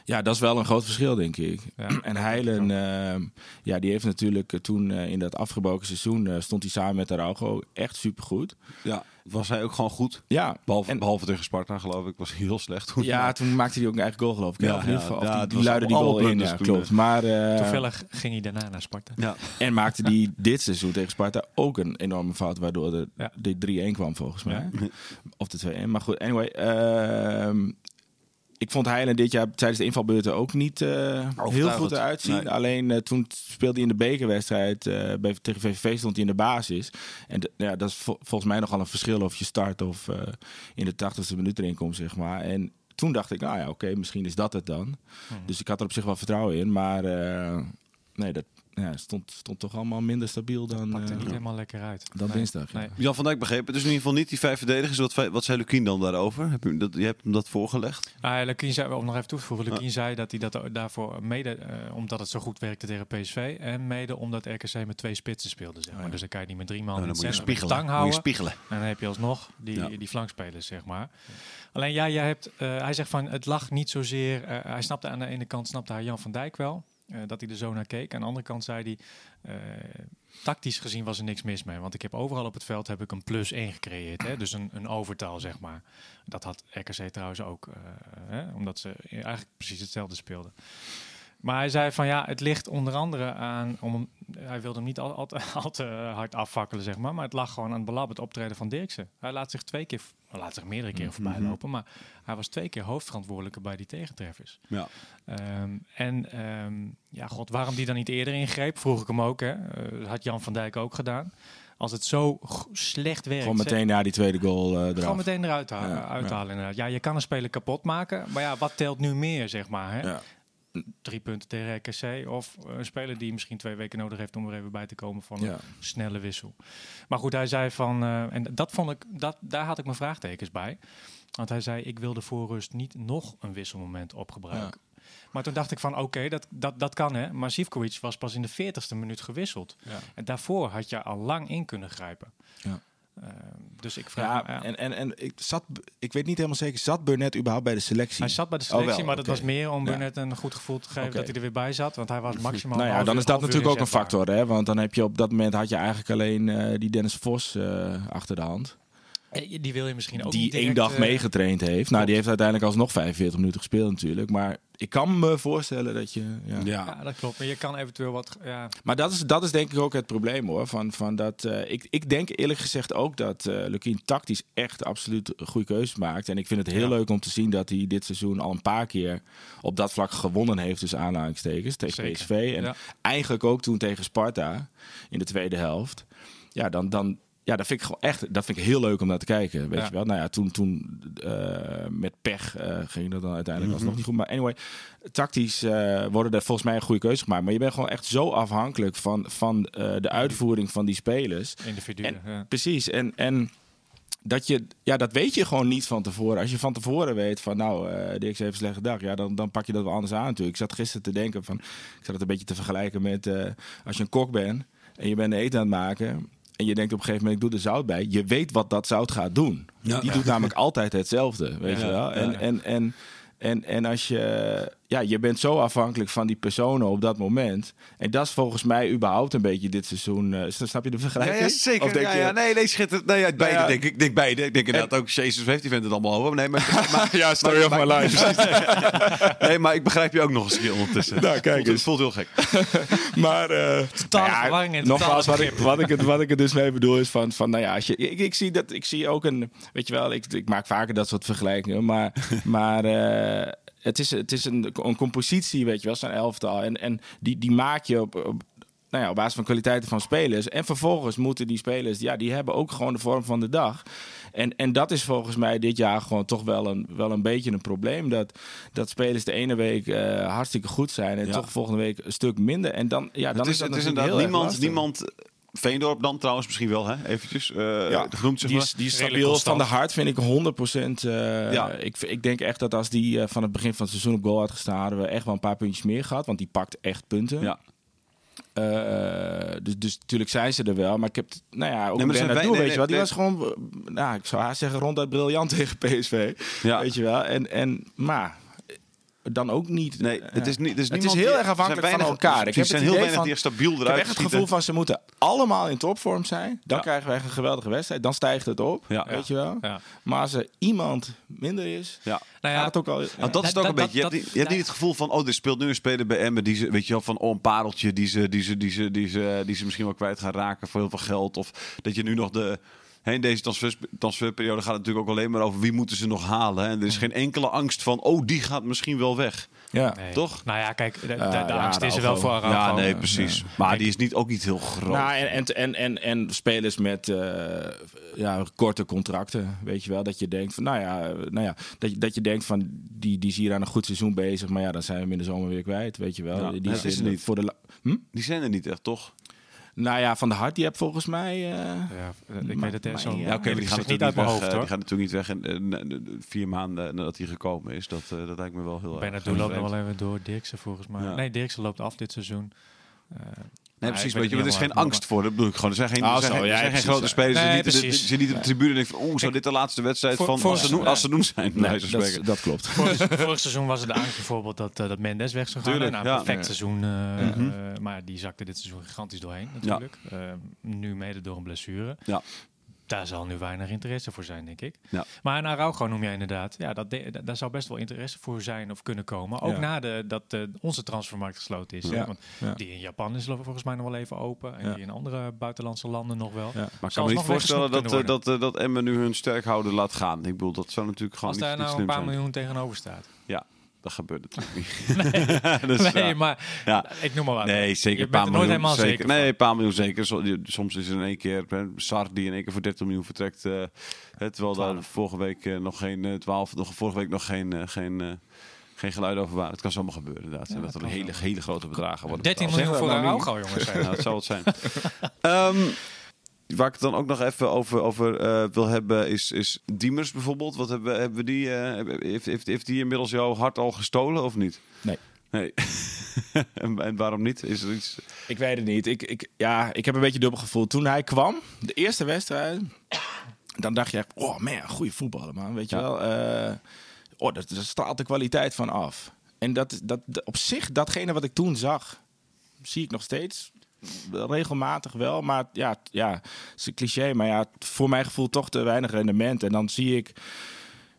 [SPEAKER 2] ja, dat is wel een groot verschil, denk ik.
[SPEAKER 5] Ja,
[SPEAKER 2] en Heilen, uh, ja, die heeft natuurlijk uh, toen uh, in dat afgebroken seizoen stond hij samen met Araujo echt supergoed.
[SPEAKER 4] Ja, was hij ook gewoon goed.
[SPEAKER 2] Ja,
[SPEAKER 4] Behalve,
[SPEAKER 2] en-
[SPEAKER 4] behalve tegen Sparta, geloof ik, was hij heel slecht.
[SPEAKER 2] Ja, toen maakte hij ook een eigen goal, geloof ik.
[SPEAKER 4] Ja,
[SPEAKER 2] in ieder geval.
[SPEAKER 4] Ja,
[SPEAKER 2] die, luidde die goal in, ja, klopt.
[SPEAKER 4] eh.
[SPEAKER 2] Maar, uh,
[SPEAKER 5] Toevallig ging hij daarna naar Sparta.
[SPEAKER 4] Ja.
[SPEAKER 2] En maakte die dit seizoen tegen Sparta ook een enorme fout, waardoor de,
[SPEAKER 5] Ja.
[SPEAKER 2] de 3-1 kwam volgens mij.
[SPEAKER 5] Ja.
[SPEAKER 2] Of de 2-1. Maar goed, anyway. ehm, ik vond Heilen dit jaar tijdens de invalbeurten ook niet eh, heel goed eruit zien.
[SPEAKER 4] Nee.
[SPEAKER 2] Alleen eh, toen speelde hij in de bekerwedstrijd eh, bij, tegen VVV stond hij in de basis. En ja, dat is vol- volgens mij nogal een verschil of je start of in de 80ste minuut erin komt, zeg maar. En toen dacht ik, nou ja, oké, misschien is dat het dan. Dus ik had er op zich wel vertrouwen in. Maar nee, dat ja, stond, stond toch allemaal minder stabiel dan,
[SPEAKER 5] Pakte
[SPEAKER 2] eh,
[SPEAKER 5] niet helemaal lekker uit.
[SPEAKER 2] dan
[SPEAKER 5] Nee.
[SPEAKER 2] dinsdag. ja.
[SPEAKER 5] Nee.
[SPEAKER 4] Jan van Dijk begreep het dus in ieder geval niet, die vijf verdedigers. Wat, wat zei Lukien dan daarover? Heb je, dat, je hebt hem dat voorgelegd?
[SPEAKER 5] Ah, Lukien zei, om nog even toe te voegen, Lukien zei dat hij dat daarvoor mede, eh, omdat het zo goed werkte tegen PSV, en mede omdat RKC met twee spitsen speelde, zeg maar.
[SPEAKER 2] Oh ja.
[SPEAKER 5] Dus dan kan je niet met drie man
[SPEAKER 4] Nou,
[SPEAKER 5] in
[SPEAKER 4] dan
[SPEAKER 5] het
[SPEAKER 4] moet je
[SPEAKER 5] centrum met
[SPEAKER 4] spiegelen.
[SPEAKER 5] tang
[SPEAKER 4] Moet je
[SPEAKER 5] houden.
[SPEAKER 4] spiegelen.
[SPEAKER 5] En dan heb je alsnog die,
[SPEAKER 4] Ja.
[SPEAKER 5] die flankspelers, zeg maar. Alleen ja, jij hebt, eh, hij zegt van het lag niet zozeer. eh, hij snapte aan de ene kant snapte hij Jan van Dijk wel. Eh, dat hij er zo naar keek. Aan de andere kant zei hij. eh, tactisch gezien was er niks mis mee. Want ik heb overal op het veld heb ik een plus 1 gecreëerd. Hè? Dus een, een overtal, zeg maar. Dat had RKC trouwens ook. eh, hè? Omdat ze eigenlijk precies hetzelfde speelden. Maar hij zei van ja, het ligt onder andere aan. Om, hij wilde hem niet al, al, te, al te hard afvakkelen, zeg maar. Maar het lag gewoon aan het belabberd optreden van Dirksen. Hij laat zich twee keer, hij laat zich meerdere keren voorbij
[SPEAKER 4] Mhm.
[SPEAKER 5] lopen. Maar hij was twee keer hoofdverantwoordelijke bij die tegentreffers.
[SPEAKER 4] Ja.
[SPEAKER 5] Ehm, en ehm, ja, god, waarom die dan niet eerder ingreep, vroeg ik hem ook. Hè. Eh, had Jan van Dijk ook gedaan. Als het zo slecht werkt.
[SPEAKER 2] Gewoon meteen na die tweede goal eraf.
[SPEAKER 5] gewoon meteen eruit halen.
[SPEAKER 2] Ja,
[SPEAKER 5] uithalen inderdaad. Ja, je kan een speler kapot maken. Maar ja, wat telt nu meer, zeg maar. Hè?
[SPEAKER 2] Ja.
[SPEAKER 5] Drie punten tegen RKC. Of een speler die misschien twee weken nodig heeft om er even bij te komen van
[SPEAKER 2] Ja.
[SPEAKER 5] een snelle wissel. Maar goed, hij zei van... eh, en dat vond ik, dat, daar had ik mijn vraagtekens bij. Want hij zei, ik wilde voor rust niet nog een wisselmoment opgebruiken. Maar toen dacht ik van, oké, dat, dat, dat kan hè. Maar Sivkovic was pas in de 40ste minuut gewisseld.
[SPEAKER 2] Ja.
[SPEAKER 5] En daarvoor had je al lang in kunnen grijpen.
[SPEAKER 2] Ja.
[SPEAKER 5] Eh, dus ik vraag...
[SPEAKER 2] Ja, en, en, en ik, zat, ik weet niet helemaal zeker, zat Burnett überhaupt bij de selectie?
[SPEAKER 5] Hij zat bij de selectie,
[SPEAKER 2] Oh, wel,
[SPEAKER 5] maar dat was meer om
[SPEAKER 2] Ja.
[SPEAKER 5] Burnett een goed gevoel te geven dat hij er weer bij zat. Want hij was maximaal.
[SPEAKER 2] nou ja, dan is dat natuurlijk ook een factor, hè? Want dan heb je op dat moment had je eigenlijk alleen eh, die Dennis Vos eh, achter de hand.
[SPEAKER 5] Eh, Die wil je misschien ook
[SPEAKER 2] die
[SPEAKER 5] niet
[SPEAKER 2] één dag
[SPEAKER 5] eh,
[SPEAKER 2] meegetraind heeft. Nou, die heeft uiteindelijk alsnog 45 minuten gespeeld natuurlijk. Maar ik kan me voorstellen dat je... Ja.
[SPEAKER 5] Ja, dat klopt. Maar je kan eventueel wat. Ja,
[SPEAKER 2] Maar dat is, dat is denk ik ook het probleem hoor. Van, van dat, eh, ik, ik denk eerlijk gezegd ook dat eh Lukien tactisch echt absoluut goede keuzes maakt. En ik vind het heel
[SPEAKER 5] Ja.
[SPEAKER 2] leuk om te zien dat hij dit seizoen al een paar keer op dat vlak gewonnen heeft. Dus aanhalingstekens tegen
[SPEAKER 5] Zeker.
[SPEAKER 2] PSV. En
[SPEAKER 5] Ja.
[SPEAKER 2] eigenlijk ook toen tegen Sparta in de tweede helft. Ja, dan... dan ja, dat vind ik gewoon echt, dat vind ik heel leuk om naar te kijken. Weet
[SPEAKER 5] Ja.
[SPEAKER 2] je wel? Nou ja, toen, toen eh, met pech eh, ging dat dan uiteindelijk alsnog niet goed. Maar anyway, tactisch eh, worden er volgens mij een goede keuze gemaakt. Maar je bent gewoon echt zo afhankelijk van, van de uitvoering van die spelers.
[SPEAKER 5] individuen.
[SPEAKER 2] En-
[SPEAKER 5] ja.
[SPEAKER 2] Precies. En, en dat, je, ja, dat weet je gewoon niet van tevoren. Als je van tevoren weet van nou, eh Dirk heeft een slechte dag. Ja, dan, dan pak je dat wel anders aan natuurlijk. Ik zat gisteren te denken van, ik zat het een beetje te vergelijken met als je een kok bent. en je bent eten aan het maken... en je denkt op een gegeven moment, ik doe er zout bij... je weet wat dat zout gaat doen. Die doet namelijk altijd hetzelfde, weet je wel. En, en, en, en, en als je... Ja, je bent zo afhankelijk van die personen op dat moment. En dat is volgens mij überhaupt een beetje dit seizoen. eh, snap je de
[SPEAKER 4] Ja,
[SPEAKER 2] vergelijking?
[SPEAKER 4] ja, zeker.
[SPEAKER 2] Of denk
[SPEAKER 4] ja,
[SPEAKER 2] je-
[SPEAKER 4] ja, nee, nee, schitterend. Nee, ja, beide,
[SPEAKER 2] ja.
[SPEAKER 4] denk ik. Denk beide. Ik denk inderdaad ook, Jezus heeft die vent het allemaal over. Nee, maar, maar,
[SPEAKER 2] Ja, story of my life.
[SPEAKER 4] nee, maar ik begrijp je ook nog eens een keer ondertussen.
[SPEAKER 2] Nou, kijk
[SPEAKER 4] het voelt heel gek.
[SPEAKER 2] Maar uh,
[SPEAKER 5] Totale verwarring en
[SPEAKER 2] nogmaals, wat ik, wat, ik, het- wat ik er dus mee bedoel is van, van nou ja, als je, ik, ik zie dat, ik zie ook een, weet je wel, ik, ik maak vaker dat soort vergelijkingen, maar, maar eh, het is, het is een, een compositie, weet je wel, zo'n elftal, en, en die, die maak je op, op nou ja, op basis van kwaliteiten van spelers. En vervolgens moeten die spelers, ja, die hebben ook gewoon de vorm van de dag. En, en dat is volgens mij dit jaar gewoon toch wel een, wel een beetje een probleem. Dat, dat spelers de ene week eh, hartstikke goed zijn en
[SPEAKER 4] Ja.
[SPEAKER 2] toch volgende week een stuk minder. En dan, ja, dan
[SPEAKER 4] het is,
[SPEAKER 2] dat
[SPEAKER 4] het is inderdaad niemand, niemand... Veendorp dan trouwens misschien wel, hè? Eventjes eh, genoemd, zeg
[SPEAKER 2] die
[SPEAKER 4] maar.
[SPEAKER 2] is, die is
[SPEAKER 5] Redelijk
[SPEAKER 2] stabiel van de hart, vind ik 100%. eh
[SPEAKER 4] Ja.
[SPEAKER 2] ik, ik denk echt dat als die eh, van het begin van het seizoen op goal had gestaan, hadden we echt wel een paar puntjes meer gehad. Want die pakt echt punten.
[SPEAKER 4] Ja.
[SPEAKER 2] Eh, dus, dus natuurlijk zijn ze er wel. Maar ik heb, nou ja, ook
[SPEAKER 4] Nee, er wij-
[SPEAKER 2] weet je wel. Die
[SPEAKER 4] nee,
[SPEAKER 2] was gewoon, nou, ik zou haar zeggen, ronduit briljant tegen PSV.
[SPEAKER 4] Ja.
[SPEAKER 2] Weet je wel. En, en maar dan ook niet.
[SPEAKER 4] Nee, het is, niet, het is,
[SPEAKER 2] Het is
[SPEAKER 4] niemand
[SPEAKER 2] heel
[SPEAKER 4] die-
[SPEAKER 2] erg afhankelijk
[SPEAKER 4] zijn
[SPEAKER 2] van
[SPEAKER 4] weinig-
[SPEAKER 2] elkaar. Ik
[SPEAKER 4] Er
[SPEAKER 2] heb
[SPEAKER 4] zijn
[SPEAKER 2] het
[SPEAKER 4] heel weinig
[SPEAKER 2] van-
[SPEAKER 4] die er stabiel
[SPEAKER 2] Ik heb
[SPEAKER 4] eruit
[SPEAKER 2] echt het
[SPEAKER 4] schieten.
[SPEAKER 2] gevoel van ze moeten allemaal in topvorm zijn. Dan
[SPEAKER 4] Ja.
[SPEAKER 2] krijgen wij een geweldige wedstrijd. Dan stijgt het op.
[SPEAKER 4] Ja.
[SPEAKER 2] Weet je wel.
[SPEAKER 5] Ja.
[SPEAKER 2] Maar als er iemand minder is,
[SPEAKER 4] Ja.
[SPEAKER 5] Nou
[SPEAKER 2] gaat het ook al.
[SPEAKER 4] Want dat is het
[SPEAKER 5] Dat-
[SPEAKER 4] ook een
[SPEAKER 5] dat-
[SPEAKER 4] beetje. Je hebt,
[SPEAKER 5] dat-
[SPEAKER 4] niet, je hebt niet het gevoel van, oh, er speelt nu een speler bij Emmen. Die ze, weet je wel, van oh, een pareltje die ze, die, ze, die, ze, die, ze, die ze misschien wel kwijt gaan raken voor heel veel geld. Of dat je nu nog de. Hè, in deze transfer, transferperiode gaat het natuurlijk ook alleen maar over wie moeten ze nog halen. Hè? En er is geen enkele angst van, oh, die gaat misschien wel weg.
[SPEAKER 2] ja.
[SPEAKER 5] Nee.
[SPEAKER 4] Toch?
[SPEAKER 5] Nou ja, kijk, de, de, de
[SPEAKER 2] ja,
[SPEAKER 5] angst is er wel voor Araujo.
[SPEAKER 4] Ja, nee, precies. Maar die is niet, ook niet heel groot.
[SPEAKER 2] Nou, en, en, en, en, en spelers met eh, ja, korte contracten, weet je wel. Dat je denkt van, nou ja, nou ja dat, je, dat je denkt van, die, die is hier aan een goed seizoen bezig. Maar ja, dan zijn we hem in de zomer weer kwijt, weet je wel.
[SPEAKER 4] Ja,
[SPEAKER 2] die
[SPEAKER 4] dat is er niet.
[SPEAKER 2] Voor de, hm?
[SPEAKER 4] Die zijn er niet echt, toch?
[SPEAKER 2] Nou ja, Van de Hart, die heb volgens mij... eh,
[SPEAKER 5] Ja, ik weet het echt zo.
[SPEAKER 2] ja,
[SPEAKER 4] oké, maar die gaan
[SPEAKER 5] niet
[SPEAKER 4] natuurlijk
[SPEAKER 5] uit mijn
[SPEAKER 4] niet weg.
[SPEAKER 5] hoofd
[SPEAKER 4] eh,
[SPEAKER 5] hoor.
[SPEAKER 4] Die gaan natuurlijk niet weg. En, en, en, vier maanden nadat hij gekomen is, dat, eh, dat lijkt me wel heel
[SPEAKER 5] Ben
[SPEAKER 4] erg.
[SPEAKER 5] het loopt nog wel even door. Dirkse volgens mij.
[SPEAKER 4] Ja.
[SPEAKER 5] Nee, Dirkse loopt af dit seizoen.
[SPEAKER 4] Nee, precies. Weet je, er is geen angst voor. Dat bedoel ik gewoon. Er zijn geen,
[SPEAKER 2] Ah,
[SPEAKER 4] er zijn geen, grote spelers.
[SPEAKER 5] Nee,
[SPEAKER 4] die die zitten niet op de tribune en denken van, oeh, zou dit de laatste wedstrijd
[SPEAKER 5] Voor-
[SPEAKER 4] van
[SPEAKER 5] voor-
[SPEAKER 4] als ze doen,
[SPEAKER 5] ja.
[SPEAKER 4] als ze doen zijn?
[SPEAKER 2] nee, dat, klopt.
[SPEAKER 5] Vorig, vorig seizoen was het de angst bijvoorbeeld dat, eh, dat Mendes weg zou gaan.
[SPEAKER 4] Tuurlijk,
[SPEAKER 5] nou,
[SPEAKER 4] ja.
[SPEAKER 5] perfect
[SPEAKER 4] Ja.
[SPEAKER 5] seizoen. eh,
[SPEAKER 4] Mhm.
[SPEAKER 5] eh, maar die zakte dit seizoen gigantisch doorheen natuurlijk. Nu mede door een blessure.
[SPEAKER 4] Ja.
[SPEAKER 5] Daar zal nu weinig interesse voor zijn, denk ik.
[SPEAKER 4] Ja.
[SPEAKER 5] Maar een Araujo noem jij inderdaad. Ja, dat de- daar zou best wel interesse voor zijn of kunnen komen. Ook
[SPEAKER 2] Ja.
[SPEAKER 5] na de, dat eh, onze transfermarkt gesloten is.
[SPEAKER 2] Ja.
[SPEAKER 5] Want
[SPEAKER 2] Ja.
[SPEAKER 5] die in Japan is volgens mij nog wel even open. En
[SPEAKER 2] Ja.
[SPEAKER 5] die in andere buitenlandse landen nog wel.
[SPEAKER 2] Ja.
[SPEAKER 4] Maar ik kan me niet voorstellen dat, eh, dat, eh, dat Emmen nu hun sterkhouder laat gaan. Ik bedoel, dat zou natuurlijk gewoon
[SPEAKER 5] Als
[SPEAKER 4] niet,
[SPEAKER 5] daar
[SPEAKER 4] niet
[SPEAKER 5] nou een paar
[SPEAKER 4] zijn.
[SPEAKER 5] miljoen tegenover staat.
[SPEAKER 4] Ja, dat gebeurt natuurlijk niet. Dus,
[SPEAKER 5] nee,
[SPEAKER 4] ja.
[SPEAKER 5] maar
[SPEAKER 4] Ja.
[SPEAKER 5] ik noem maar wat.
[SPEAKER 4] Nee, zeker
[SPEAKER 5] Je
[SPEAKER 4] een paar
[SPEAKER 5] bent er nooit
[SPEAKER 4] miljoen.
[SPEAKER 5] helemaal
[SPEAKER 4] zeker.
[SPEAKER 5] zeker
[SPEAKER 4] nee, een paar miljoen zeker. Soms is er in één keer hè, Sar die in één keer voor 30 miljoen vertrekt. eh, hè, terwijl daar vorige week eh, nog geen eh, 12, nog vorige week nog geen, eh, geen, eh, geen geluid over waren. Het kan zomaar gebeuren inderdaad. En dat er hele, hele grote bedragen worden
[SPEAKER 5] 13
[SPEAKER 4] betaald.
[SPEAKER 5] miljoen voor
[SPEAKER 2] nou
[SPEAKER 5] Araujo, jongens.
[SPEAKER 4] Dat zou het zijn. Ehm, waar ik het dan ook nog even over, over eh, wil hebben, is, is Diemers bijvoorbeeld. Wat hebben, hebben we die, eh, heeft, heeft, heeft die inmiddels jouw hart al gestolen of niet?
[SPEAKER 2] Nee.
[SPEAKER 4] Nee. en, en waarom niet? Is er iets...
[SPEAKER 2] Ik weet het niet. Ik, ik, ja, ik heb een beetje dubbel gevoel. Toen hij kwam, de eerste wedstrijd, dan dacht je echt, oh man, goede voetballer man, weet je
[SPEAKER 4] Ja.
[SPEAKER 2] wel. Eh, oh, dat, daar straalt de kwaliteit van af. En dat, dat- op zich, datgene wat ik toen zag, zie ik nog steeds regelmatig wel. Maar ja, ja, het is een cliché, maar ja, voor mijn gevoel toch te weinig rendement. En dan zie ik,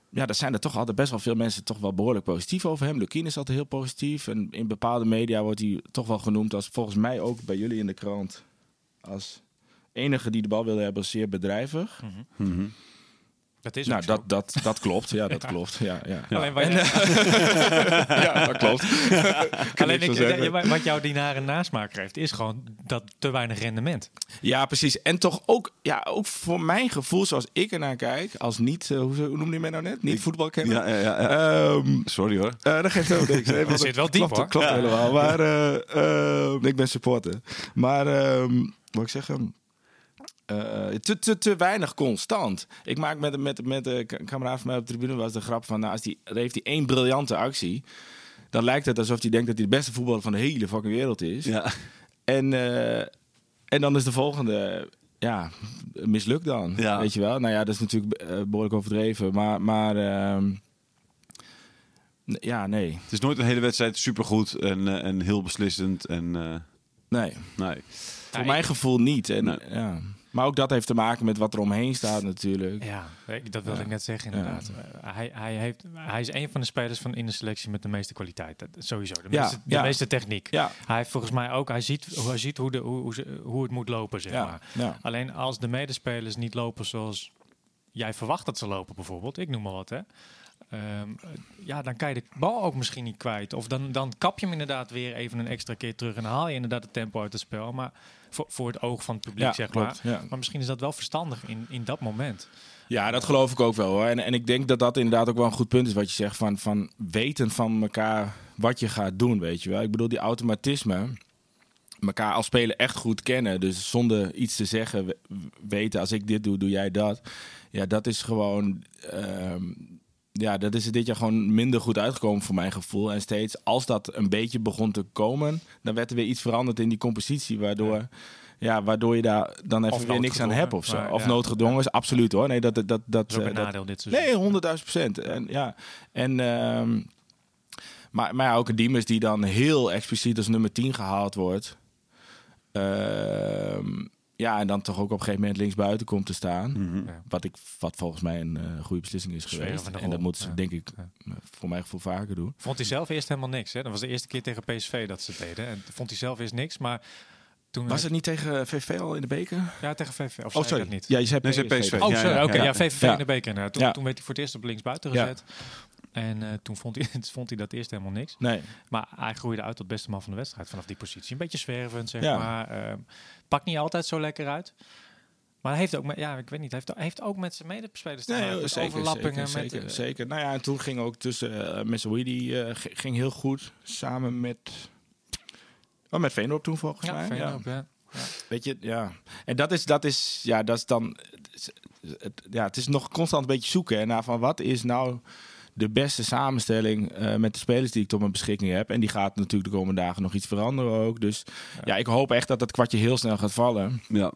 [SPEAKER 2] ja, er zijn er toch altijd best wel veel mensen toch wel behoorlijk positief over hem. Lukien is altijd heel positief. En in bepaalde media wordt hij toch wel genoemd als, volgens mij ook bij jullie in de krant, als enige die de bal wilde hebben, zeer bedrijvig.
[SPEAKER 5] Dat is
[SPEAKER 2] Nou,
[SPEAKER 5] ook zo.
[SPEAKER 2] dat, dat, dat klopt. Ja, dat klopt. Ja, ja.
[SPEAKER 5] Alleen, wat,
[SPEAKER 2] ja, dat klopt.
[SPEAKER 5] alleen ik, wat jouw dienaren nasmaak geeft, is gewoon dat te weinig rendement.
[SPEAKER 2] Ja, precies. En toch ook, ja, ook voor mijn gevoel, zoals ik ernaar kijk, als niet, eh, hoe, hoe noemde je mij nou net? Niet voetbalkenner.
[SPEAKER 4] Ja, ja, ja, ja.
[SPEAKER 2] Ehm,
[SPEAKER 4] Sorry hoor.
[SPEAKER 2] Eh, dat geeft helemaal niks. Nee, want
[SPEAKER 5] zit wel diep,
[SPEAKER 2] klopt,
[SPEAKER 5] hoor.
[SPEAKER 2] Klopt helemaal. Maar eh, eh, ik ben supporter. Maar ehm wat ik zeggen? Eh, te, te, te weinig constant. Ik maak met, met, met de kameraad van mij op de tribune was de grap van... Nou, als die, heeft hij één briljante actie... dan lijkt het alsof hij denkt dat hij de beste voetballer van de hele fucking wereld is.
[SPEAKER 4] Ja.
[SPEAKER 2] En, eh, En dan is de volgende, ja, mislukt dan.
[SPEAKER 4] Ja.
[SPEAKER 2] Weet je wel? Nou ja, dat is natuurlijk eh, behoorlijk overdreven. Maar, maar ehm, ja, nee.
[SPEAKER 4] Het is nooit een hele wedstrijd supergoed en, en heel beslissend. En,
[SPEAKER 2] Nee,
[SPEAKER 4] nee.
[SPEAKER 2] voor mijn gevoel niet. En,
[SPEAKER 4] Nee.
[SPEAKER 2] ja. Maar ook dat heeft te maken met wat er omheen staat natuurlijk.
[SPEAKER 5] Ja, dat wilde
[SPEAKER 2] Ja.
[SPEAKER 5] ik net zeggen inderdaad. Eh, Hij, hij, heeft, hij is een van de spelers van in de selectie met de meeste kwaliteit. Dat- Sowieso, de
[SPEAKER 2] Ja,
[SPEAKER 5] meeste, de
[SPEAKER 2] ja.
[SPEAKER 5] meeste techniek.
[SPEAKER 2] Ja,
[SPEAKER 5] Hij heeft volgens mij ook, hij ziet, hij ziet hoe, de, hoe, hoe, het moet lopen, zeg maar.
[SPEAKER 2] ja.
[SPEAKER 5] Alleen als de medespelers niet lopen zoals jij verwacht dat ze lopen, bijvoorbeeld, ik noem maar wat, hè. Ehm, eh, ja, dan kan je de bal ook misschien niet kwijt. Of dan, dan kap je hem inderdaad weer even een extra keer terug en dan haal je inderdaad het tempo uit het spel. Maar voor, voor het oog van het publiek,
[SPEAKER 2] Ja,
[SPEAKER 5] zeg
[SPEAKER 2] klopt,
[SPEAKER 5] maar.
[SPEAKER 2] ja.
[SPEAKER 5] Maar misschien is dat wel verstandig in, in dat moment.
[SPEAKER 2] Ja, dat geloof ik ook wel hoor. En, en ik denk dat dat inderdaad ook wel een goed punt is wat je zegt. Van, van weten van elkaar wat je gaat doen, weet je wel. Ik bedoel, die automatisme. elkaar als speler echt goed kennen. Dus zonder iets te zeggen, we- weten als ik dit doe, doe jij dat. Ja, dat is gewoon. ehm, ja, dat is er dit jaar gewoon minder goed uitgekomen voor mijn gevoel. En steeds als dat een beetje begon te komen, dan werd er weer iets veranderd in die compositie. Waardoor, ja. waardoor je daar dan even
[SPEAKER 5] Of
[SPEAKER 2] weer niks aan hebt of zo.
[SPEAKER 5] maar
[SPEAKER 2] of
[SPEAKER 5] ja.
[SPEAKER 2] noodgedwongen is absoluut hoor. Nee, dat, dat, dat,
[SPEAKER 5] Dat is ook
[SPEAKER 2] eh, dat-
[SPEAKER 5] dit.
[SPEAKER 2] Nee, honderdduizend procent. En, ja. en, ehm, maar, maar ja, ook een Diemers die dan heel expliciet als nummer 10 gehaald wordt. Ehm, ja, en dan toch ook op een gegeven moment linksbuiten komt te staan.
[SPEAKER 4] Mhm.
[SPEAKER 5] Ja.
[SPEAKER 2] Wat, ik, wat volgens mij een eh, goede beslissing is geweest. En dat moeten ze
[SPEAKER 5] Ja.
[SPEAKER 2] denk ik
[SPEAKER 5] Ja.
[SPEAKER 2] eh, voor mijn gevoel vaker doen.
[SPEAKER 5] Vond hij zelf eerst helemaal niks. Hè? Dat was de eerste keer tegen PSV dat ze het deden. En vond hij zelf eerst niks. Maar toen
[SPEAKER 2] Was het niet tegen VV al in de beker?
[SPEAKER 5] Ja, tegen VV. Of
[SPEAKER 2] Oh, sorry.
[SPEAKER 5] dat niet?
[SPEAKER 2] Ja, je zei
[SPEAKER 4] Nee, PSV.
[SPEAKER 5] Oh,
[SPEAKER 4] Ja,
[SPEAKER 5] sorry.
[SPEAKER 4] ja,
[SPEAKER 5] Oké, ja,
[SPEAKER 2] ja.
[SPEAKER 5] VVV
[SPEAKER 2] Ja.
[SPEAKER 5] in de beker. inderdaad. Toen,
[SPEAKER 2] Ja.
[SPEAKER 5] toen werd hij voor het eerst op linksbuiten
[SPEAKER 2] Ja.
[SPEAKER 5] gezet. En eh, toen vond hij, vond hij dat eerst helemaal niks.
[SPEAKER 2] Nee.
[SPEAKER 5] Maar hij groeide uit tot beste man van de wedstrijd vanaf die positie. Een beetje zwervend, zeg
[SPEAKER 2] Ja.
[SPEAKER 5] maar. Ehm, pakt niet altijd zo lekker uit. Maar hij heeft ook met, ja, ik weet niet, hij heeft, ook met zijn medespelers te
[SPEAKER 2] Nee, zeker,
[SPEAKER 5] overlappingen.
[SPEAKER 2] zeker,
[SPEAKER 5] met,
[SPEAKER 2] zeker,
[SPEAKER 5] eh,
[SPEAKER 2] zeker. Nou ja, en toen ging ook tussen uh, die eh, g- ging heel goed samen met... Oh, met Veendorp toen volgens
[SPEAKER 5] ja,
[SPEAKER 2] mij. Ja.
[SPEAKER 5] ja.
[SPEAKER 2] Weet je, ja. En dat is, dat is, ja, dat is dan... Het, ja, het is nog constant een beetje zoeken hè, naar van wat is nou de beste samenstelling eh, met de spelers die ik tot mijn beschikking heb. En die gaat natuurlijk de komende dagen nog iets veranderen ook. Dus ja, ik hoop echt dat dat kwartje heel snel gaat vallen.
[SPEAKER 4] Ja.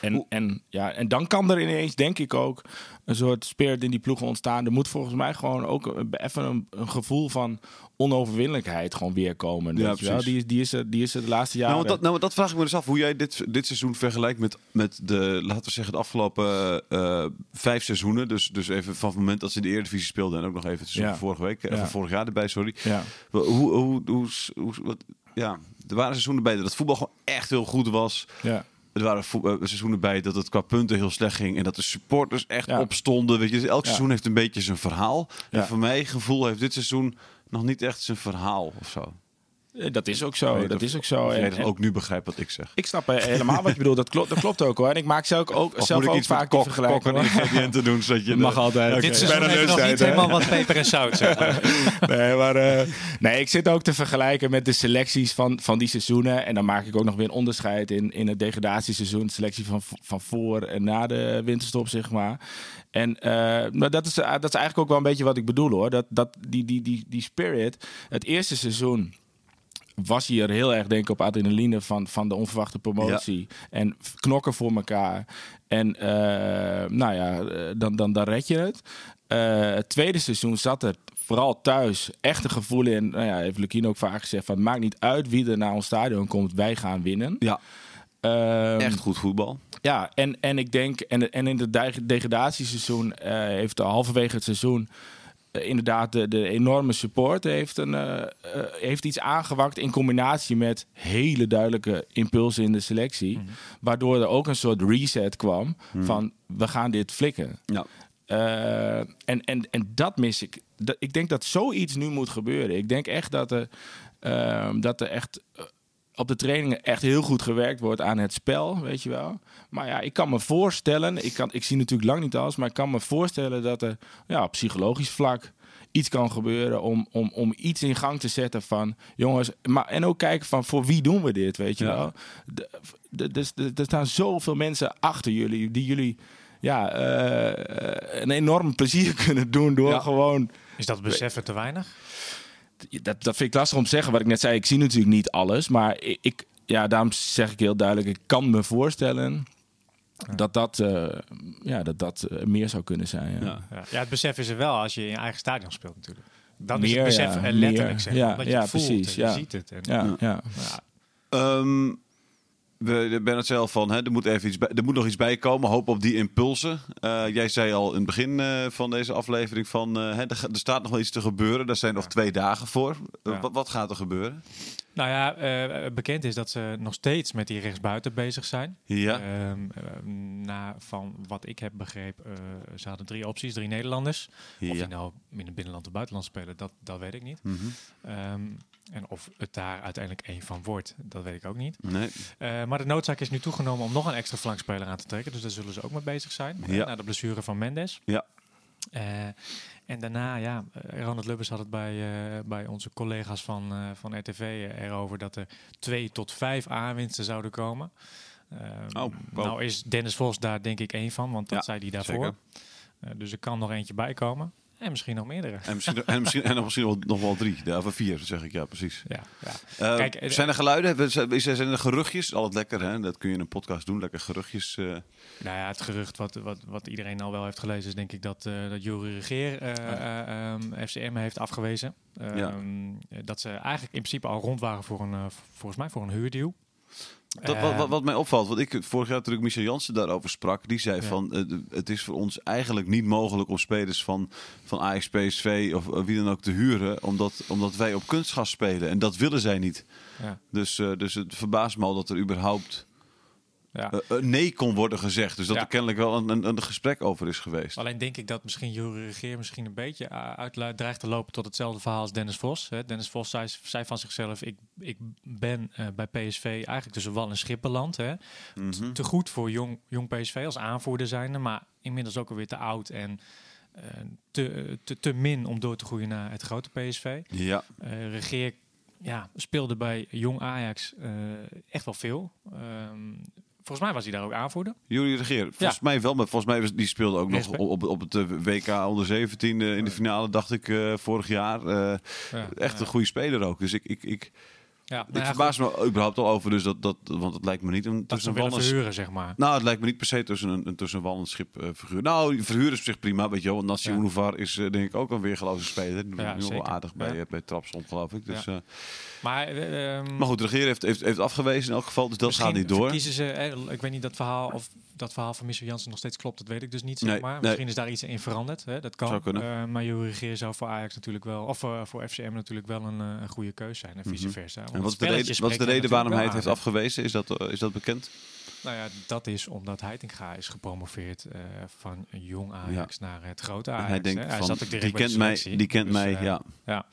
[SPEAKER 2] En, en, ja, en dan kan er ineens, denk ik ook, een soort spirit in die ploegen ontstaan. Er moet volgens mij gewoon ook even een, een gevoel van onoverwinnelijkheid gewoon weer komen.
[SPEAKER 4] Ja,
[SPEAKER 2] wel? Die, is, die, is er, die is er de laatste jaren.
[SPEAKER 4] Nou, dat, nou, want dat vraag ik me dus af. Hoe jij dit, dit seizoen vergelijkt met, met de, laten we zeggen, de afgelopen eh, vijf seizoenen. Dus, dus even van het moment dat ze in de Eredivisie speelden. En ook nog even het seizoen
[SPEAKER 2] Ja.
[SPEAKER 4] vorige week. eh,
[SPEAKER 2] Ja.
[SPEAKER 4] Van vorig jaar erbij, sorry.
[SPEAKER 2] ja.
[SPEAKER 4] Hoe, hoe, hoe, hoe, hoe- wat, ja, er waren seizoenen bij dat voetbal gewoon echt heel goed was.
[SPEAKER 2] Ja.
[SPEAKER 4] Er waren eh, seizoenen bij dat het qua punten heel slecht ging. En dat de supporters echt
[SPEAKER 2] Ja.
[SPEAKER 4] opstonden. Weet je, dus elk
[SPEAKER 2] Ja.
[SPEAKER 4] seizoen heeft een beetje zijn verhaal. En voor mijn gevoel heeft dit seizoen nog niet echt zijn verhaal of zo.
[SPEAKER 2] Eh, Dat is ook zo. dat
[SPEAKER 4] of-
[SPEAKER 2] is ook zo. En- en-
[SPEAKER 4] ook nu begrijpt wat ik zeg.
[SPEAKER 2] Ik snap helemaal wat je bedoelt. Dat klopt, dat klopt ook hoor. En ik maak zelf ook,
[SPEAKER 4] Of
[SPEAKER 2] zelf
[SPEAKER 4] moet ik
[SPEAKER 2] ook
[SPEAKER 4] iets
[SPEAKER 2] vaak
[SPEAKER 4] kok,
[SPEAKER 2] vergelijking.
[SPEAKER 4] kokken en
[SPEAKER 2] hoor.
[SPEAKER 4] ingrediënten doen? Zodat je
[SPEAKER 2] mag altijd.
[SPEAKER 5] Dit heeft nog niet helemaal wat peper en zout, zeg maar.
[SPEAKER 2] Nee, maar eh, nee, ik zit ook te vergelijken met de selecties van, van die seizoenen. En dan maak ik ook nog weer een onderscheid in, in het degradatieseizoen. De selectie van, van voor en na de winterstop, zeg maar. En eh, maar dat, is, dat is eigenlijk ook wel een beetje wat ik bedoel hoor. Dat, dat, die, die, die, die spirit. Het eerste seizoen was hier heel erg denk ik op adrenaline van, van de onverwachte promotie. En knokken voor elkaar. En eh, nou ja, eh, dan, dan, dan red je het. Eh, het tweede seizoen zat er vooral thuis echt een gevoel in. Nou ja, heeft Lukien ook vaak gezegd: van, het maakt niet uit wie er naar ons stadion komt, wij gaan winnen.
[SPEAKER 4] Ja,
[SPEAKER 2] Ehm,
[SPEAKER 4] echt goed voetbal.
[SPEAKER 2] ja, en, en ik denk, en, en in het deg- degradatieseizoen eh, heeft halverwege het seizoen inderdaad de, de enorme support heeft, een, eh, eh, heeft iets aangewakt in combinatie met hele duidelijke impulsen in de selectie. Waardoor er ook een soort reset kwam van we gaan dit flikken.
[SPEAKER 4] Ja.
[SPEAKER 2] Eh, en, en, en dat mis ik. Dat, ik denk dat zoiets nu moet gebeuren. Ik denk echt dat er, ehm, dat er echt eh, op de trainingen echt heel goed gewerkt wordt aan het spel, weet je wel. Maar ja, ik kan me voorstellen, ik, kan, ik zie natuurlijk lang niet alles, maar ik kan me voorstellen dat er ja, op psychologisch vlak iets kan gebeuren om, om, om iets in gang te zetten van jongens, maar en ook kijken van voor wie doen we dit, weet je
[SPEAKER 4] Ja.
[SPEAKER 2] wel. Dus Er staan zoveel mensen achter jullie die jullie ja, eh, een enorm plezier kunnen doen door
[SPEAKER 4] Ja.
[SPEAKER 2] gewoon
[SPEAKER 5] Is dat beseffen te weinig?
[SPEAKER 2] Dat, dat vind ik lastig om te zeggen. Wat ik net zei, ik zie natuurlijk niet alles. Maar ik, ik, ja, daarom zeg ik heel duidelijk, ik kan me voorstellen dat dat, eh, ja, dat, dat eh, meer zou kunnen zijn. Ja.
[SPEAKER 4] Ja.
[SPEAKER 5] Ja. ja, het besef is er wel als je in je eigen stadion speelt natuurlijk. Dan is het besef
[SPEAKER 2] ja,
[SPEAKER 5] er letterlijk,
[SPEAKER 2] meer.
[SPEAKER 5] zeg maar.
[SPEAKER 2] Ja,
[SPEAKER 5] je
[SPEAKER 2] ja,
[SPEAKER 5] het voelt
[SPEAKER 2] precies,
[SPEAKER 5] en je
[SPEAKER 2] ja.
[SPEAKER 5] ziet het. En,
[SPEAKER 2] Ja, ja.
[SPEAKER 4] Ehm, we ben het zelf van, hè, er, moet even iets bij, er moet nog iets bij komen. Hoop op die impulsen. Eh, jij zei al in het begin eh, van deze aflevering van, eh, hè, er, er staat nog wel iets te gebeuren. Daar zijn nog twee dagen voor.
[SPEAKER 5] Ja.
[SPEAKER 4] wat, wat gaat er gebeuren?
[SPEAKER 5] Nou ja, bekend is dat ze nog steeds met die rechtsbuiten bezig zijn.
[SPEAKER 4] Ja.
[SPEAKER 5] Ehm, eh, na, van wat ik heb begrepen, ze hadden drie opties, drie Nederlanders. Of die nou in het binnenland of buitenland spelen, dat, dat weet ik niet.
[SPEAKER 4] Mhm.
[SPEAKER 5] Ehm, en of het daar uiteindelijk één van wordt, dat weet ik ook niet.
[SPEAKER 4] Nee.
[SPEAKER 5] Eh, maar de noodzaak is nu toegenomen om nog een extra flankspeler aan te trekken. Dus daar zullen ze ook mee bezig zijn.
[SPEAKER 4] Ja.
[SPEAKER 5] Na de blessure van Mendes.
[SPEAKER 4] Ja.
[SPEAKER 5] Eh, en daarna, ja, eh, Ronald Lubbers had het bij, bij onze collega's van, van RTV erover dat er twee tot vijf aanwinsten zouden komen.
[SPEAKER 4] Oh, wow.
[SPEAKER 5] Nou is Dennis Vos daar denk ik één van, want dat
[SPEAKER 4] Ja,
[SPEAKER 5] zei hij daarvoor. dus er kan nog eentje bij komen. En misschien nog meerdere.
[SPEAKER 4] En misschien, en misschien, en nog misschien wel, nog wel drie. Ja, of vier, zeg ik. Ja, precies.
[SPEAKER 5] Ja, ja.
[SPEAKER 4] Eh,
[SPEAKER 5] Kijk, eh,
[SPEAKER 4] zijn er geluiden? Zijn er geruchtjes? Altijd lekker, hè? Dat kun je in een podcast doen. Lekker geruchtjes. eh.
[SPEAKER 5] Nou ja, het gerucht wat, wat, wat iedereen al wel heeft gelezen is denk ik dat, eh dat Jury Regeer eh, eh, ehm, FCM heeft afgewezen. Ehm,
[SPEAKER 4] Ja.
[SPEAKER 5] Dat ze eigenlijk in principe al rond waren voor een, volgens mij voor een huurdeal.
[SPEAKER 4] Dat, wat,
[SPEAKER 5] Eh,
[SPEAKER 4] wat, wat mij opvalt, want ik vorig jaar toen ik Michel Jansen daarover sprak, die zei
[SPEAKER 5] Ja.
[SPEAKER 4] van eh, het is voor ons eigenlijk niet mogelijk om spelers van, van Ajax, PSV of eh, wie dan ook te huren, omdat, omdat wij op kunstgas spelen. En dat willen zij niet.
[SPEAKER 5] ja,
[SPEAKER 4] Dus, eh, dus het verbaast me al dat er überhaupt
[SPEAKER 5] ja.
[SPEAKER 4] eh, eh, nee kon worden gezegd. Dus dat
[SPEAKER 5] Ja.
[SPEAKER 4] er kennelijk wel een, een, een gesprek over is geweest.
[SPEAKER 5] Alleen denk ik dat misschien Jury Regeer misschien een beetje uh, uit dreigt te lopen tot hetzelfde verhaal als Dennis Vos. Hè. Dennis Vos zei, zei van zichzelf, ik, ik ben eh, bij PSV eigenlijk tussen wal en schip beland. Hè.
[SPEAKER 4] Mhm.
[SPEAKER 5] Te goed voor jong, jong PSV als aanvoerder zijnde, maar inmiddels ook alweer te oud en eh, te, te, te min om door te groeien naar het grote PSV.
[SPEAKER 4] Ja,
[SPEAKER 5] Eh Regeer ja, speelde bij jong Ajax eh, echt wel veel. Ehm, volgens mij was hij daar ook aanvoerder.
[SPEAKER 4] Jury Regeer. Volgens mij wel, maar volgens mij was, die speelde ook nog op, op, op het eh, WK onder 17 eh, in de finale, dacht ik, eh, vorig jaar.
[SPEAKER 5] Ja,
[SPEAKER 4] echt een goede speler ook. Dus ik, ik, ik,
[SPEAKER 5] Ja, nou
[SPEAKER 4] ik
[SPEAKER 5] ja,
[SPEAKER 4] verbaas me überhaupt al over, dus dat, dat, want het lijkt me niet een tussen een
[SPEAKER 5] verhuren, zeg maar.
[SPEAKER 4] Nou, het lijkt me niet per se tussen een, een tussen een wal en schip eh, figuur. Nou, verhuren is op zich prima, weet je wel. Want Nassi
[SPEAKER 5] Ja.
[SPEAKER 4] Unuvar is eh, denk ik ook een weergeloze speler.
[SPEAKER 5] Ja,
[SPEAKER 4] nu wel aardig bij,
[SPEAKER 5] Ja.
[SPEAKER 4] eh, bij Trapsom, geloof ik. Dus,
[SPEAKER 5] Ja.
[SPEAKER 4] eh,
[SPEAKER 5] Maar, eh, ehm,
[SPEAKER 4] maar goed, de regering heeft, heeft, heeft afgewezen in elk geval, dus dat gaat niet door.
[SPEAKER 5] Kiezen ze, eh, ik weet niet dat verhaal of dat verhaal van Michel Jansen nog steeds klopt, dat weet ik dus niet. Zeg
[SPEAKER 4] Nee,
[SPEAKER 5] maar.
[SPEAKER 4] nee.
[SPEAKER 5] Misschien is daar iets in veranderd. Hè? Dat kan. Eh, maar Jury Regeer zou voor Ajax natuurlijk wel, of eh, voor FCM natuurlijk wel een, eh, een goede keus zijn. En vice
[SPEAKER 4] Mhm.
[SPEAKER 5] versa.
[SPEAKER 4] En wat is de reden, wat is de reden waarom hij het heeft afgewezen? Is dat, eh, is dat bekend?
[SPEAKER 5] Nou ja, dat is omdat Heitinga is gepromoveerd eh, van een jong Ajax naar het grote
[SPEAKER 4] En
[SPEAKER 5] Ajax.
[SPEAKER 4] hij denkt
[SPEAKER 5] hè. Hij
[SPEAKER 4] van,
[SPEAKER 5] zat ook direct
[SPEAKER 4] die kent mij,
[SPEAKER 5] selectie.
[SPEAKER 4] die kent
[SPEAKER 5] Dus,
[SPEAKER 4] mij,
[SPEAKER 5] eh,
[SPEAKER 4] ja.
[SPEAKER 5] Ja.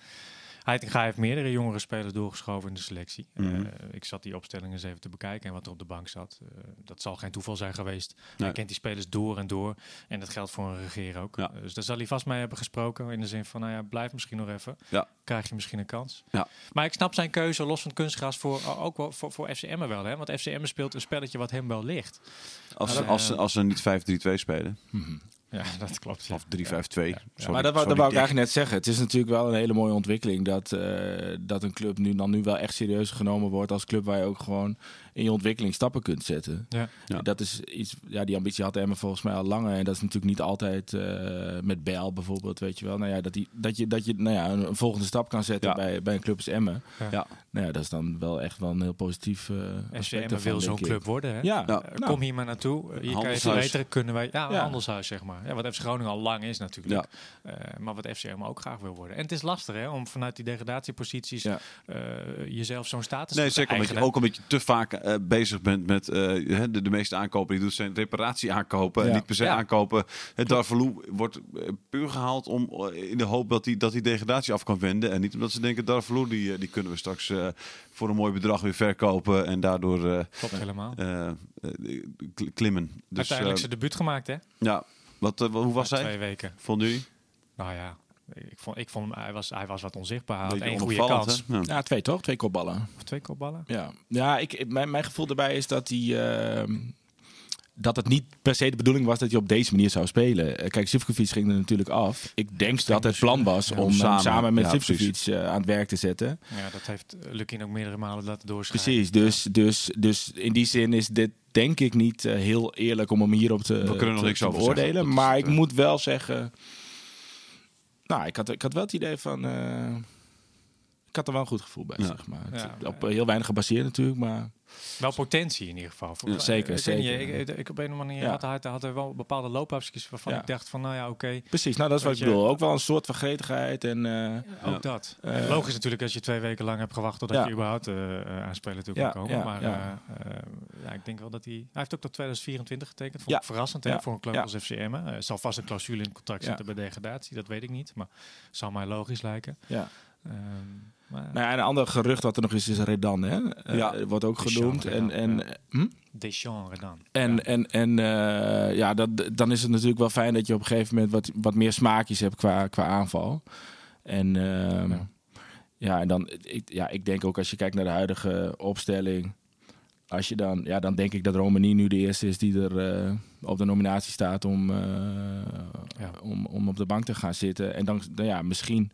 [SPEAKER 5] Heitinga heeft meerdere jongere spelers doorgeschoven in de selectie.
[SPEAKER 4] Mhm.
[SPEAKER 5] Eh, ik zat die opstellingen eens even te bekijken en wat er op de bank zat. Eh, dat zal geen toeval zijn geweest.
[SPEAKER 4] Nee.
[SPEAKER 5] Hij kent die spelers door en door. En dat geldt voor een regeer ook.
[SPEAKER 4] Ja.
[SPEAKER 5] Eh, dus daar zal hij vast mee hebben gesproken. In de zin van, nou ja, blijf misschien nog even.
[SPEAKER 4] Ja.
[SPEAKER 5] Krijg je misschien een kans.
[SPEAKER 4] Ja.
[SPEAKER 5] Maar ik snap zijn keuze, los van kunstgras, voor, ook wel voor, voor FCM wel. Hè? Want FCM speelt een spelletje wat hem wel ligt.
[SPEAKER 4] Als, ze,
[SPEAKER 5] dan,
[SPEAKER 4] als, ze, als ze niet 5-3-2 spelen,
[SPEAKER 5] Ja, dat klopt. ja.
[SPEAKER 4] of 3-5-2.
[SPEAKER 5] Ja.
[SPEAKER 4] Sorry,
[SPEAKER 2] maar dat, wou-
[SPEAKER 4] sorry,
[SPEAKER 2] dat wou ik eigenlijk net zeggen. Het is natuurlijk wel een hele mooie ontwikkeling dat, eh, dat een club nu dan nu wel echt serieus genomen wordt als club waar je ook gewoon in je ontwikkeling stappen kunt zetten.
[SPEAKER 5] Ja.
[SPEAKER 4] Ja.
[SPEAKER 2] Dat is iets, ja, die ambitie had Emma volgens mij al langer. En dat is natuurlijk niet altijd eh, met Bijl bijvoorbeeld, weet je wel. Nou ja, dat, die, dat je, dat je nou ja, een, een volgende stap kan zetten
[SPEAKER 4] Ja.
[SPEAKER 2] bij, bij een club als Emmen.
[SPEAKER 4] Ja.
[SPEAKER 2] Nou ja, dat is dan wel echt wel een heel positief eh aspect daarvan,
[SPEAKER 5] wil zo'n club worden. Hè?
[SPEAKER 2] Ja,
[SPEAKER 4] Ja.
[SPEAKER 5] Eh,
[SPEAKER 2] nou,
[SPEAKER 5] Kom hier maar naartoe. Uh, hier kan je verbeteren. Kunnen wij, ja, een
[SPEAKER 2] Ja.
[SPEAKER 5] handelshuis zeg maar. Ja, wat FC Groningen al lang is natuurlijk. Eh, maar wat FCM ook graag wil worden. En het is lastig hè, om vanuit die degradatieposities
[SPEAKER 2] Ja.
[SPEAKER 5] eh, jezelf zo'n status
[SPEAKER 4] Nee,
[SPEAKER 5] te
[SPEAKER 4] zeker omdat je ook een beetje te vaak eh, bezig bent met eh, de, de meeste aankopen die doet zijn reparatie aankopen en niet per se
[SPEAKER 5] Ja.
[SPEAKER 4] aankopen. Het Darvalu wordt eh, puur gehaald om in de hoop dat hij dat die degradatie af kan wenden en niet omdat ze denken Darvalu die, die kunnen we straks voor een mooi bedrag weer verkopen en daardoor
[SPEAKER 5] Klopt helemaal.
[SPEAKER 4] kl- klimmen. Dus
[SPEAKER 5] Uiteindelijk zijn debuut gemaakt hè.
[SPEAKER 4] ja, wat, hoe was hij?
[SPEAKER 5] Twee weken.
[SPEAKER 4] Vonden jullie?
[SPEAKER 5] Nou ja, ik vond, ik vond hem, hij was, hij was wat onzichtbaar. Hij had één goede kans.
[SPEAKER 4] Ja.
[SPEAKER 2] ja, twee toch? Twee kopballen.
[SPEAKER 5] Of twee kopballen.
[SPEAKER 2] Ja, ja ik, mijn, mijn gevoel daarbij is dat hij. ehm, dat het niet per se de bedoeling was dat hij op deze manier zou spelen. Eh, Kijk, Sivkovic ging er natuurlijk af. Ik denk dat het plan was om
[SPEAKER 4] samen.
[SPEAKER 2] samen, met
[SPEAKER 4] Ja,
[SPEAKER 2] Sivkovic eh, aan het werk te zetten.
[SPEAKER 5] Ja, dat heeft Lukin ook meerdere malen laten doorschrijven.
[SPEAKER 2] Precies, dus, dus, dus in die zin is dit denk ik niet eh, heel eerlijk om hem hierop te,
[SPEAKER 4] kunnen
[SPEAKER 2] te-
[SPEAKER 4] niks
[SPEAKER 2] te
[SPEAKER 4] over
[SPEAKER 2] beoordelen.
[SPEAKER 4] zeggen.
[SPEAKER 2] Maar ik moet wel zeggen... Nou, ik had, ik had wel het idee van... ik had er wel een goed gevoel bij,
[SPEAKER 4] Ja.
[SPEAKER 2] zeg maar.
[SPEAKER 5] Ja.
[SPEAKER 2] Op eh, heel weinig gebaseerd natuurlijk, maar...
[SPEAKER 5] Wel potentie in ieder geval. Voor-
[SPEAKER 2] Ja, zeker,
[SPEAKER 5] ik
[SPEAKER 2] zeker.
[SPEAKER 5] ik, ik, op een of andere manier
[SPEAKER 2] Ja.
[SPEAKER 5] had, hij, had er wel bepaalde loopafjes waarvan
[SPEAKER 2] Ja.
[SPEAKER 5] ik dacht van, nou ja, oké,
[SPEAKER 2] Precies, nou dat is wat ik bedoel. Ook wel een soort van gretigheid en... eh,
[SPEAKER 5] ook dat.
[SPEAKER 2] Eh,
[SPEAKER 5] Logisch natuurlijk als je twee weken lang hebt gewacht totdat
[SPEAKER 2] Ja.
[SPEAKER 5] je überhaupt eh eh, aan spelen toe kan
[SPEAKER 2] Ja,
[SPEAKER 5] komen.
[SPEAKER 2] ja,
[SPEAKER 5] maar
[SPEAKER 2] ja.
[SPEAKER 5] ja, ik denk wel dat hij... Hij heeft ook tot 2024 getekend. Vond
[SPEAKER 2] Ja.
[SPEAKER 5] ik verrassend hè,
[SPEAKER 2] Ja.
[SPEAKER 5] voor een club
[SPEAKER 2] Ja.
[SPEAKER 5] als FCM. Er zal vast een clausule in het contract
[SPEAKER 2] Ja.
[SPEAKER 5] zitten bij degradatie, dat weet ik niet. Maar zal mij logisch lijken.
[SPEAKER 2] ja.
[SPEAKER 5] Ehm, maar
[SPEAKER 2] Nou ja, en een ander gerucht wat er nog is, is Redan, hè? Eh,
[SPEAKER 4] Ja.
[SPEAKER 2] Wordt ook
[SPEAKER 5] Deschamps,
[SPEAKER 2] genoemd. En,
[SPEAKER 5] Redan,
[SPEAKER 2] en,
[SPEAKER 5] ja.
[SPEAKER 2] hm?
[SPEAKER 5] Deschamps dan.
[SPEAKER 2] En, en, en eh, ja, dat, dan is het natuurlijk wel fijn dat je op een gegeven moment wat, wat meer smaakjes hebt qua, qua aanval. En ehm,
[SPEAKER 5] Ja.
[SPEAKER 2] ja. en dan, ik, ja, ik denk ook als je kijkt naar de huidige opstelling. Als je dan, ja, dan denk ik dat Romani nu de eerste is die er eh, op de nominatie staat om, eh,
[SPEAKER 5] Ja.
[SPEAKER 2] om, om op de bank te gaan zitten. En dan, dan ja, misschien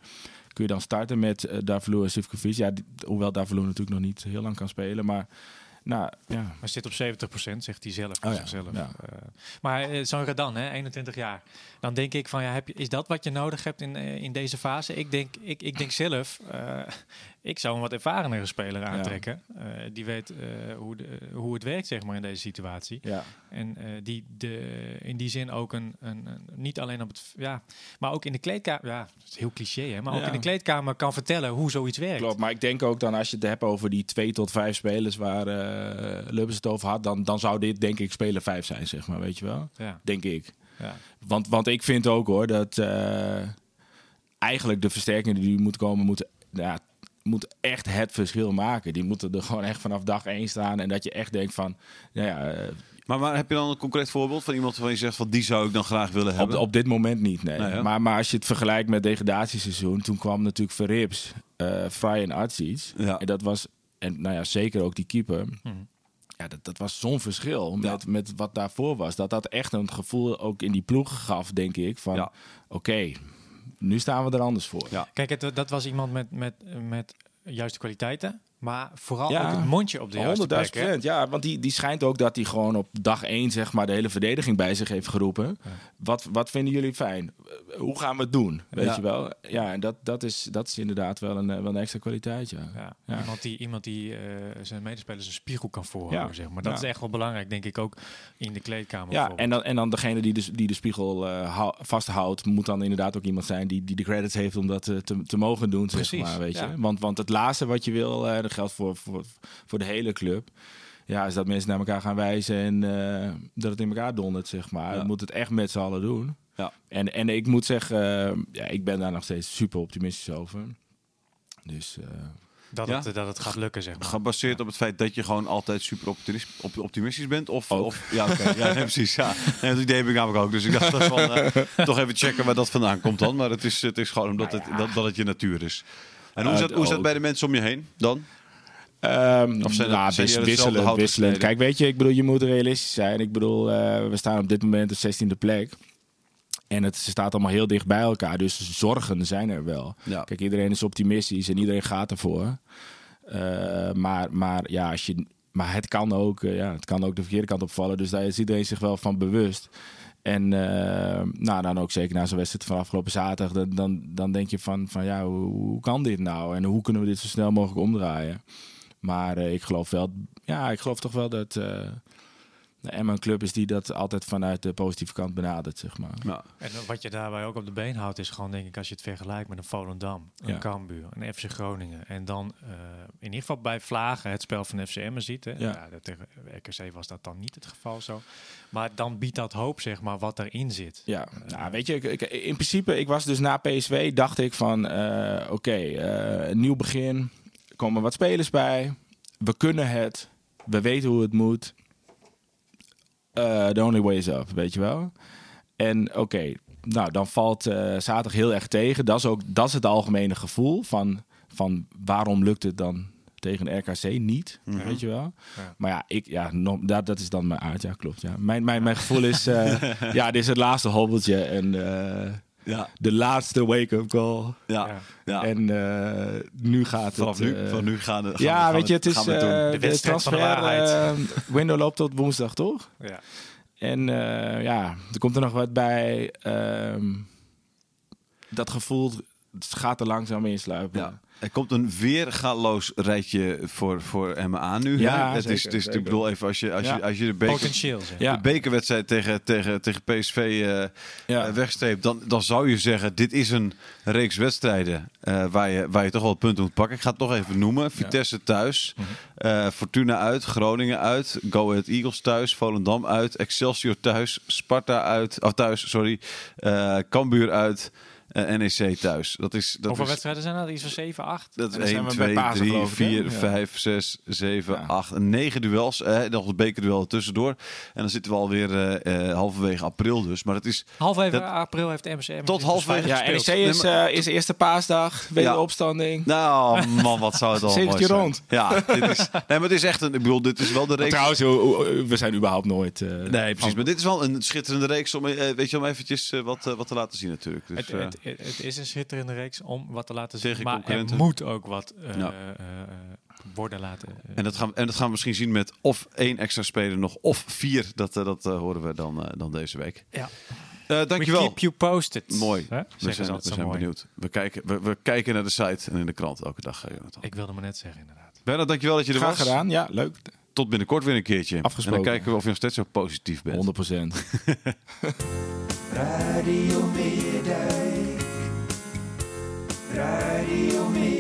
[SPEAKER 2] kun je dan starten met uh, Davlo en Sivkovic. Ja, die- hoewel Davlo natuurlijk nog niet heel lang kan spelen. Maar nou, ja,
[SPEAKER 5] Maar zit op 70%, zegt hij zelf.
[SPEAKER 2] Oh
[SPEAKER 5] voor
[SPEAKER 2] ja.
[SPEAKER 5] Eh, maar eh, zo'n Redan, hè, 21 jaar. Dan denk ik van, ja, heb je, is dat wat je nodig hebt in, eh, in deze fase? Ik denk, ik, ik denk zelf, eh, ik zou een wat ervarenere speler aantrekken. Eh, die weet eh, hoe, de, hoe het werkt, zeg maar, in deze situatie.
[SPEAKER 2] ja.
[SPEAKER 5] En eh, die de, in die zin ook een, een, een- niet alleen op het, ja, maar ook in de kleedkamer, ja, dat is heel cliché, hè, maar ook in de kleedkamer kan vertellen hoe zoiets werkt.
[SPEAKER 2] Klopt, maar ik denk ook dan als je het hebt over die twee tot vijf spelers waar Lubbers het over had, dan, dan zou dit denk ik speler vijf zijn, zeg maar, weet je wel?
[SPEAKER 5] Ja,
[SPEAKER 2] Denk ik.
[SPEAKER 5] ja.
[SPEAKER 2] Want, want ik vind ook hoor dat eigenlijk de versterkingen die moeten komen, moeten, ja, moeten echt het verschil maken. Die moeten er gewoon echt vanaf dag één staan en dat je echt denkt van, nou ja, eh,
[SPEAKER 4] Maar, maar heb je dan een concreet voorbeeld van iemand waarvan je zegt van die zou ik dan graag willen
[SPEAKER 2] op,
[SPEAKER 4] hebben?
[SPEAKER 2] op dit moment niet, nee. Maar, maar als je het vergelijkt met degradatieseizoen, toen kwam natuurlijk Verrips, eh Fry en Artsic.
[SPEAKER 4] Ja.
[SPEAKER 2] En dat was, en nou ja, zeker ook die keeper.
[SPEAKER 5] Mhm.
[SPEAKER 2] Ja, dat, dat was zo'n verschil
[SPEAKER 4] Ja.
[SPEAKER 2] met, met wat daarvoor was. Dat dat echt een gevoel ook in die ploeg gaf, denk ik. Van
[SPEAKER 4] Ja.
[SPEAKER 2] oké, nu staan we er anders voor.
[SPEAKER 4] Ja.
[SPEAKER 5] Kijk, het, dat was iemand met, met, met juiste kwaliteiten, maar vooral
[SPEAKER 2] Ja.
[SPEAKER 5] ook het mondje op de juiste
[SPEAKER 2] 100.000
[SPEAKER 5] plek. hè?
[SPEAKER 2] procent, ja. Want die, die schijnt ook dat hij gewoon op dag één zeg maar, de hele verdediging bij zich heeft geroepen. Wat, wat vinden jullie fijn? Hoe gaan we het doen? Weet
[SPEAKER 4] Ja.
[SPEAKER 2] je wel? Ja, en dat, dat, is, dat is inderdaad wel een, eh, wel een extra kwaliteit, ja.
[SPEAKER 5] Iemand die, iemand die eh, zijn medespelers een spiegel kan voorhouden,
[SPEAKER 2] Ja.
[SPEAKER 5] zeg maar. Dat is echt wel belangrijk, denk ik, ook in de kleedkamer.
[SPEAKER 2] Ja, en dan, en dan degene die de, die de spiegel eh, hou- vasthoudt, moet dan inderdaad ook iemand zijn die, die de credits heeft om dat te, te mogen doen, zeg
[SPEAKER 5] Precies,
[SPEAKER 2] maar, weet je. Want, want het laatste wat je wil, dat geldt voor, voor, voor de hele club, ja, is dat mensen naar elkaar gaan wijzen en eh, dat het in elkaar dondert, zeg maar.
[SPEAKER 4] Ja.
[SPEAKER 2] Je moet het echt met z'n allen doen.
[SPEAKER 4] Ja.
[SPEAKER 2] En, en ik moet zeggen, eh, ja, ik ben daar nog steeds super optimistisch over. Dus eh,
[SPEAKER 5] dat,
[SPEAKER 4] Ja?
[SPEAKER 5] het, dat het gaat lukken, zeg maar.
[SPEAKER 4] Gebaseerd op het feit dat je gewoon altijd super optimis- op- optimistisch bent? Of,
[SPEAKER 2] Ook.
[SPEAKER 4] of ja, oké. ja nee, precies. Ja. Nee, dat idee heb ik namelijk ook. Dus ik dacht dat van, toch even checken waar dat vandaan komt dan. Maar het is, het is gewoon omdat het, dat, dat het je natuur is. En hoe is, dat, hoe is dat bij de mensen om je heen dan?
[SPEAKER 2] Ehm
[SPEAKER 4] Of zijn
[SPEAKER 2] nou,
[SPEAKER 4] zijn
[SPEAKER 2] wis-
[SPEAKER 4] jullie hetzelfde
[SPEAKER 2] wisselend,
[SPEAKER 4] hout
[SPEAKER 2] wisselend.
[SPEAKER 4] gesneden?
[SPEAKER 2] Kijk, weet je, ik bedoel, je moet realistisch zijn. Ik bedoel, eh, we staan op dit moment op 16e plek. En het staat allemaal heel dicht bij elkaar. Dus zorgen zijn er wel.
[SPEAKER 4] Ja.
[SPEAKER 2] Kijk, iedereen is optimistisch en iedereen gaat ervoor. Eh, maar, maar ja, als je, maar het kan ook, eh, ja, het kan ook de verkeerde kant opvallen. Dus daar is iedereen zich wel van bewust. En nou, dan ook zeker na zo'n wedstrijd van afgelopen zaterdag, dan, dan, dan denk je van, van ja, hoe, hoe kan dit nou? En hoe kunnen we dit zo snel mogelijk omdraaien? Maar eh, ik geloof wel, ja, ik geloof toch wel dat eh de Emma een club is die dat altijd vanuit de positieve kant benadert, zeg maar.
[SPEAKER 4] Ja.
[SPEAKER 5] En wat je daarbij ook op de been houdt, is gewoon, denk ik, als je het vergelijkt met een Volendam, een
[SPEAKER 2] Ja.
[SPEAKER 5] Cambuur, een FC Groningen. En dan eh, in ieder geval bij Vlagen het spel van FCM ziet. Hè.
[SPEAKER 2] Ja.
[SPEAKER 5] Ja. dat tegen RKC was dat dan niet het geval zo. Maar dan biedt dat hoop, zeg maar, wat erin zit.
[SPEAKER 2] Ja, nou, weet je, ik, ik- in principe, ik was dus na PSV, dacht ik van, eh, oké, eh, een nieuw begin, komen wat spelers bij, we kunnen het, we weten hoe het moet. Eh, the only way is up, weet je wel. En oké, nou, dan valt eh zaterdag heel erg tegen. Dat is ook dat is het algemene gevoel van, van waarom lukt het dan Tegen RKC niet,
[SPEAKER 4] Mhm.
[SPEAKER 2] weet je wel.
[SPEAKER 5] Ja.
[SPEAKER 2] Maar ja, ik, ja no- dat, dat is dan mijn aard. Ja, klopt. Ja. Mijn, mijn, mijn gevoel is, eh, ja, dit is het laatste hobbeltje. En
[SPEAKER 4] Ja,
[SPEAKER 2] de laatste wake-up call.
[SPEAKER 4] ja,
[SPEAKER 5] Ja.
[SPEAKER 4] ja.
[SPEAKER 2] En eh, nu gaat
[SPEAKER 4] Vanaf
[SPEAKER 2] het...
[SPEAKER 4] nu,
[SPEAKER 2] eh,
[SPEAKER 4] van nu gaan we gaan
[SPEAKER 2] ja,
[SPEAKER 4] we-
[SPEAKER 2] weet
[SPEAKER 4] we-
[SPEAKER 2] je, het is
[SPEAKER 4] het doen.
[SPEAKER 2] eh,
[SPEAKER 5] De
[SPEAKER 2] de,
[SPEAKER 5] wedstrijd van de
[SPEAKER 2] transfer eh, window loopt tot woensdag, toch?
[SPEAKER 5] Ja.
[SPEAKER 2] En eh, ja, er komt er nog wat bij. ehm, dat gevoel het gaat er langzaam insluipen.
[SPEAKER 4] Ja. Er komt een weergaloos rijtje voor, voor MA nu.
[SPEAKER 2] Ja,
[SPEAKER 4] hè? het is, het ik bedoel even, als je, als
[SPEAKER 2] Ja.
[SPEAKER 4] je, als je de beker,
[SPEAKER 5] Potentieel zeg.
[SPEAKER 2] Ja.
[SPEAKER 4] de bekerwedstrijd tegen, tegen, tegen PSV eh
[SPEAKER 2] Ja.
[SPEAKER 4] eh, wegstreept, dan, dan zou je zeggen, dit is een reeks wedstrijden eh, waar, je, waar je toch wel punten moet pakken. Ik ga het nog even noemen. Vitesse thuis,
[SPEAKER 2] Mhm.
[SPEAKER 4] eh, Fortuna uit, Groningen uit, Go Ahead Eagles thuis, Volendam uit, Excelsior thuis, Sparta uit, of thuis, sorry, eh Cambuur uit, eh, NEC thuis. Dat is, dat
[SPEAKER 5] Hoeveel
[SPEAKER 4] is,
[SPEAKER 5] wedstrijden zijn dat? Iets van 7, 8?
[SPEAKER 4] dat is
[SPEAKER 2] dan zijn
[SPEAKER 4] 1,
[SPEAKER 2] we bij
[SPEAKER 4] 2,
[SPEAKER 2] Pasen,
[SPEAKER 4] 3,
[SPEAKER 2] geloof ik, hè?
[SPEAKER 4] 4,
[SPEAKER 2] Ja.
[SPEAKER 4] 5, 6, 7,
[SPEAKER 2] Ja.
[SPEAKER 4] 8, 9 duels. Eh, nog een bekerduel tussendoor. En dan zitten we alweer eh, eh, halverwege april dus. Maar het is
[SPEAKER 5] Halverwege
[SPEAKER 4] Dat-
[SPEAKER 5] april heeft MCM
[SPEAKER 4] Tot
[SPEAKER 5] dus
[SPEAKER 4] halverwege-
[SPEAKER 2] Ja,
[SPEAKER 5] gespeeld.
[SPEAKER 2] NEC is, eh, is eerste paasdag, wederopstanding.
[SPEAKER 4] Nou, man, wat zou het al mooi zijn.
[SPEAKER 2] rond.
[SPEAKER 4] Ja, dit is, nee, maar het is echt een. Ik bedoel, dit is wel de reeks.
[SPEAKER 2] Trouwens, we zijn überhaupt nooit... eh,
[SPEAKER 4] Nee, precies. Maar dit is wel een schitterende reeks om, weet je, om eventjes wat, wat te laten zien natuurlijk. Dus,
[SPEAKER 5] Het, is een schitterende reeks om wat te laten zien.
[SPEAKER 4] Tegen
[SPEAKER 5] maar er moet ook wat eh,
[SPEAKER 4] Ja.
[SPEAKER 5] eh, worden laten. eh,
[SPEAKER 4] en, dat gaan, en dat gaan we misschien zien met of één extra speler nog, of vier. Dat, dat horen we dan, dan deze week.
[SPEAKER 5] Ja.
[SPEAKER 4] Eh,
[SPEAKER 5] We
[SPEAKER 4] dankjewel.
[SPEAKER 5] keep you posted.
[SPEAKER 4] Mooi.
[SPEAKER 5] Hè?
[SPEAKER 4] We zijn, we zijn
[SPEAKER 5] mooi.
[SPEAKER 4] benieuwd. We kijken, we, we kijken naar de site en in de krant elke dag, Jonathan.
[SPEAKER 5] Ik wilde maar net zeggen inderdaad.
[SPEAKER 4] Bernard, dankjewel dat je er
[SPEAKER 2] Graag
[SPEAKER 4] was.
[SPEAKER 2] gedaan, ja, leuk.
[SPEAKER 4] Tot binnenkort weer een keertje.
[SPEAKER 2] Afgesproken.
[SPEAKER 4] En dan kijken we of je nog steeds zo positief bent.
[SPEAKER 2] 100 procent.
[SPEAKER 3] Radio Meerdijk. Radio Meerdijk.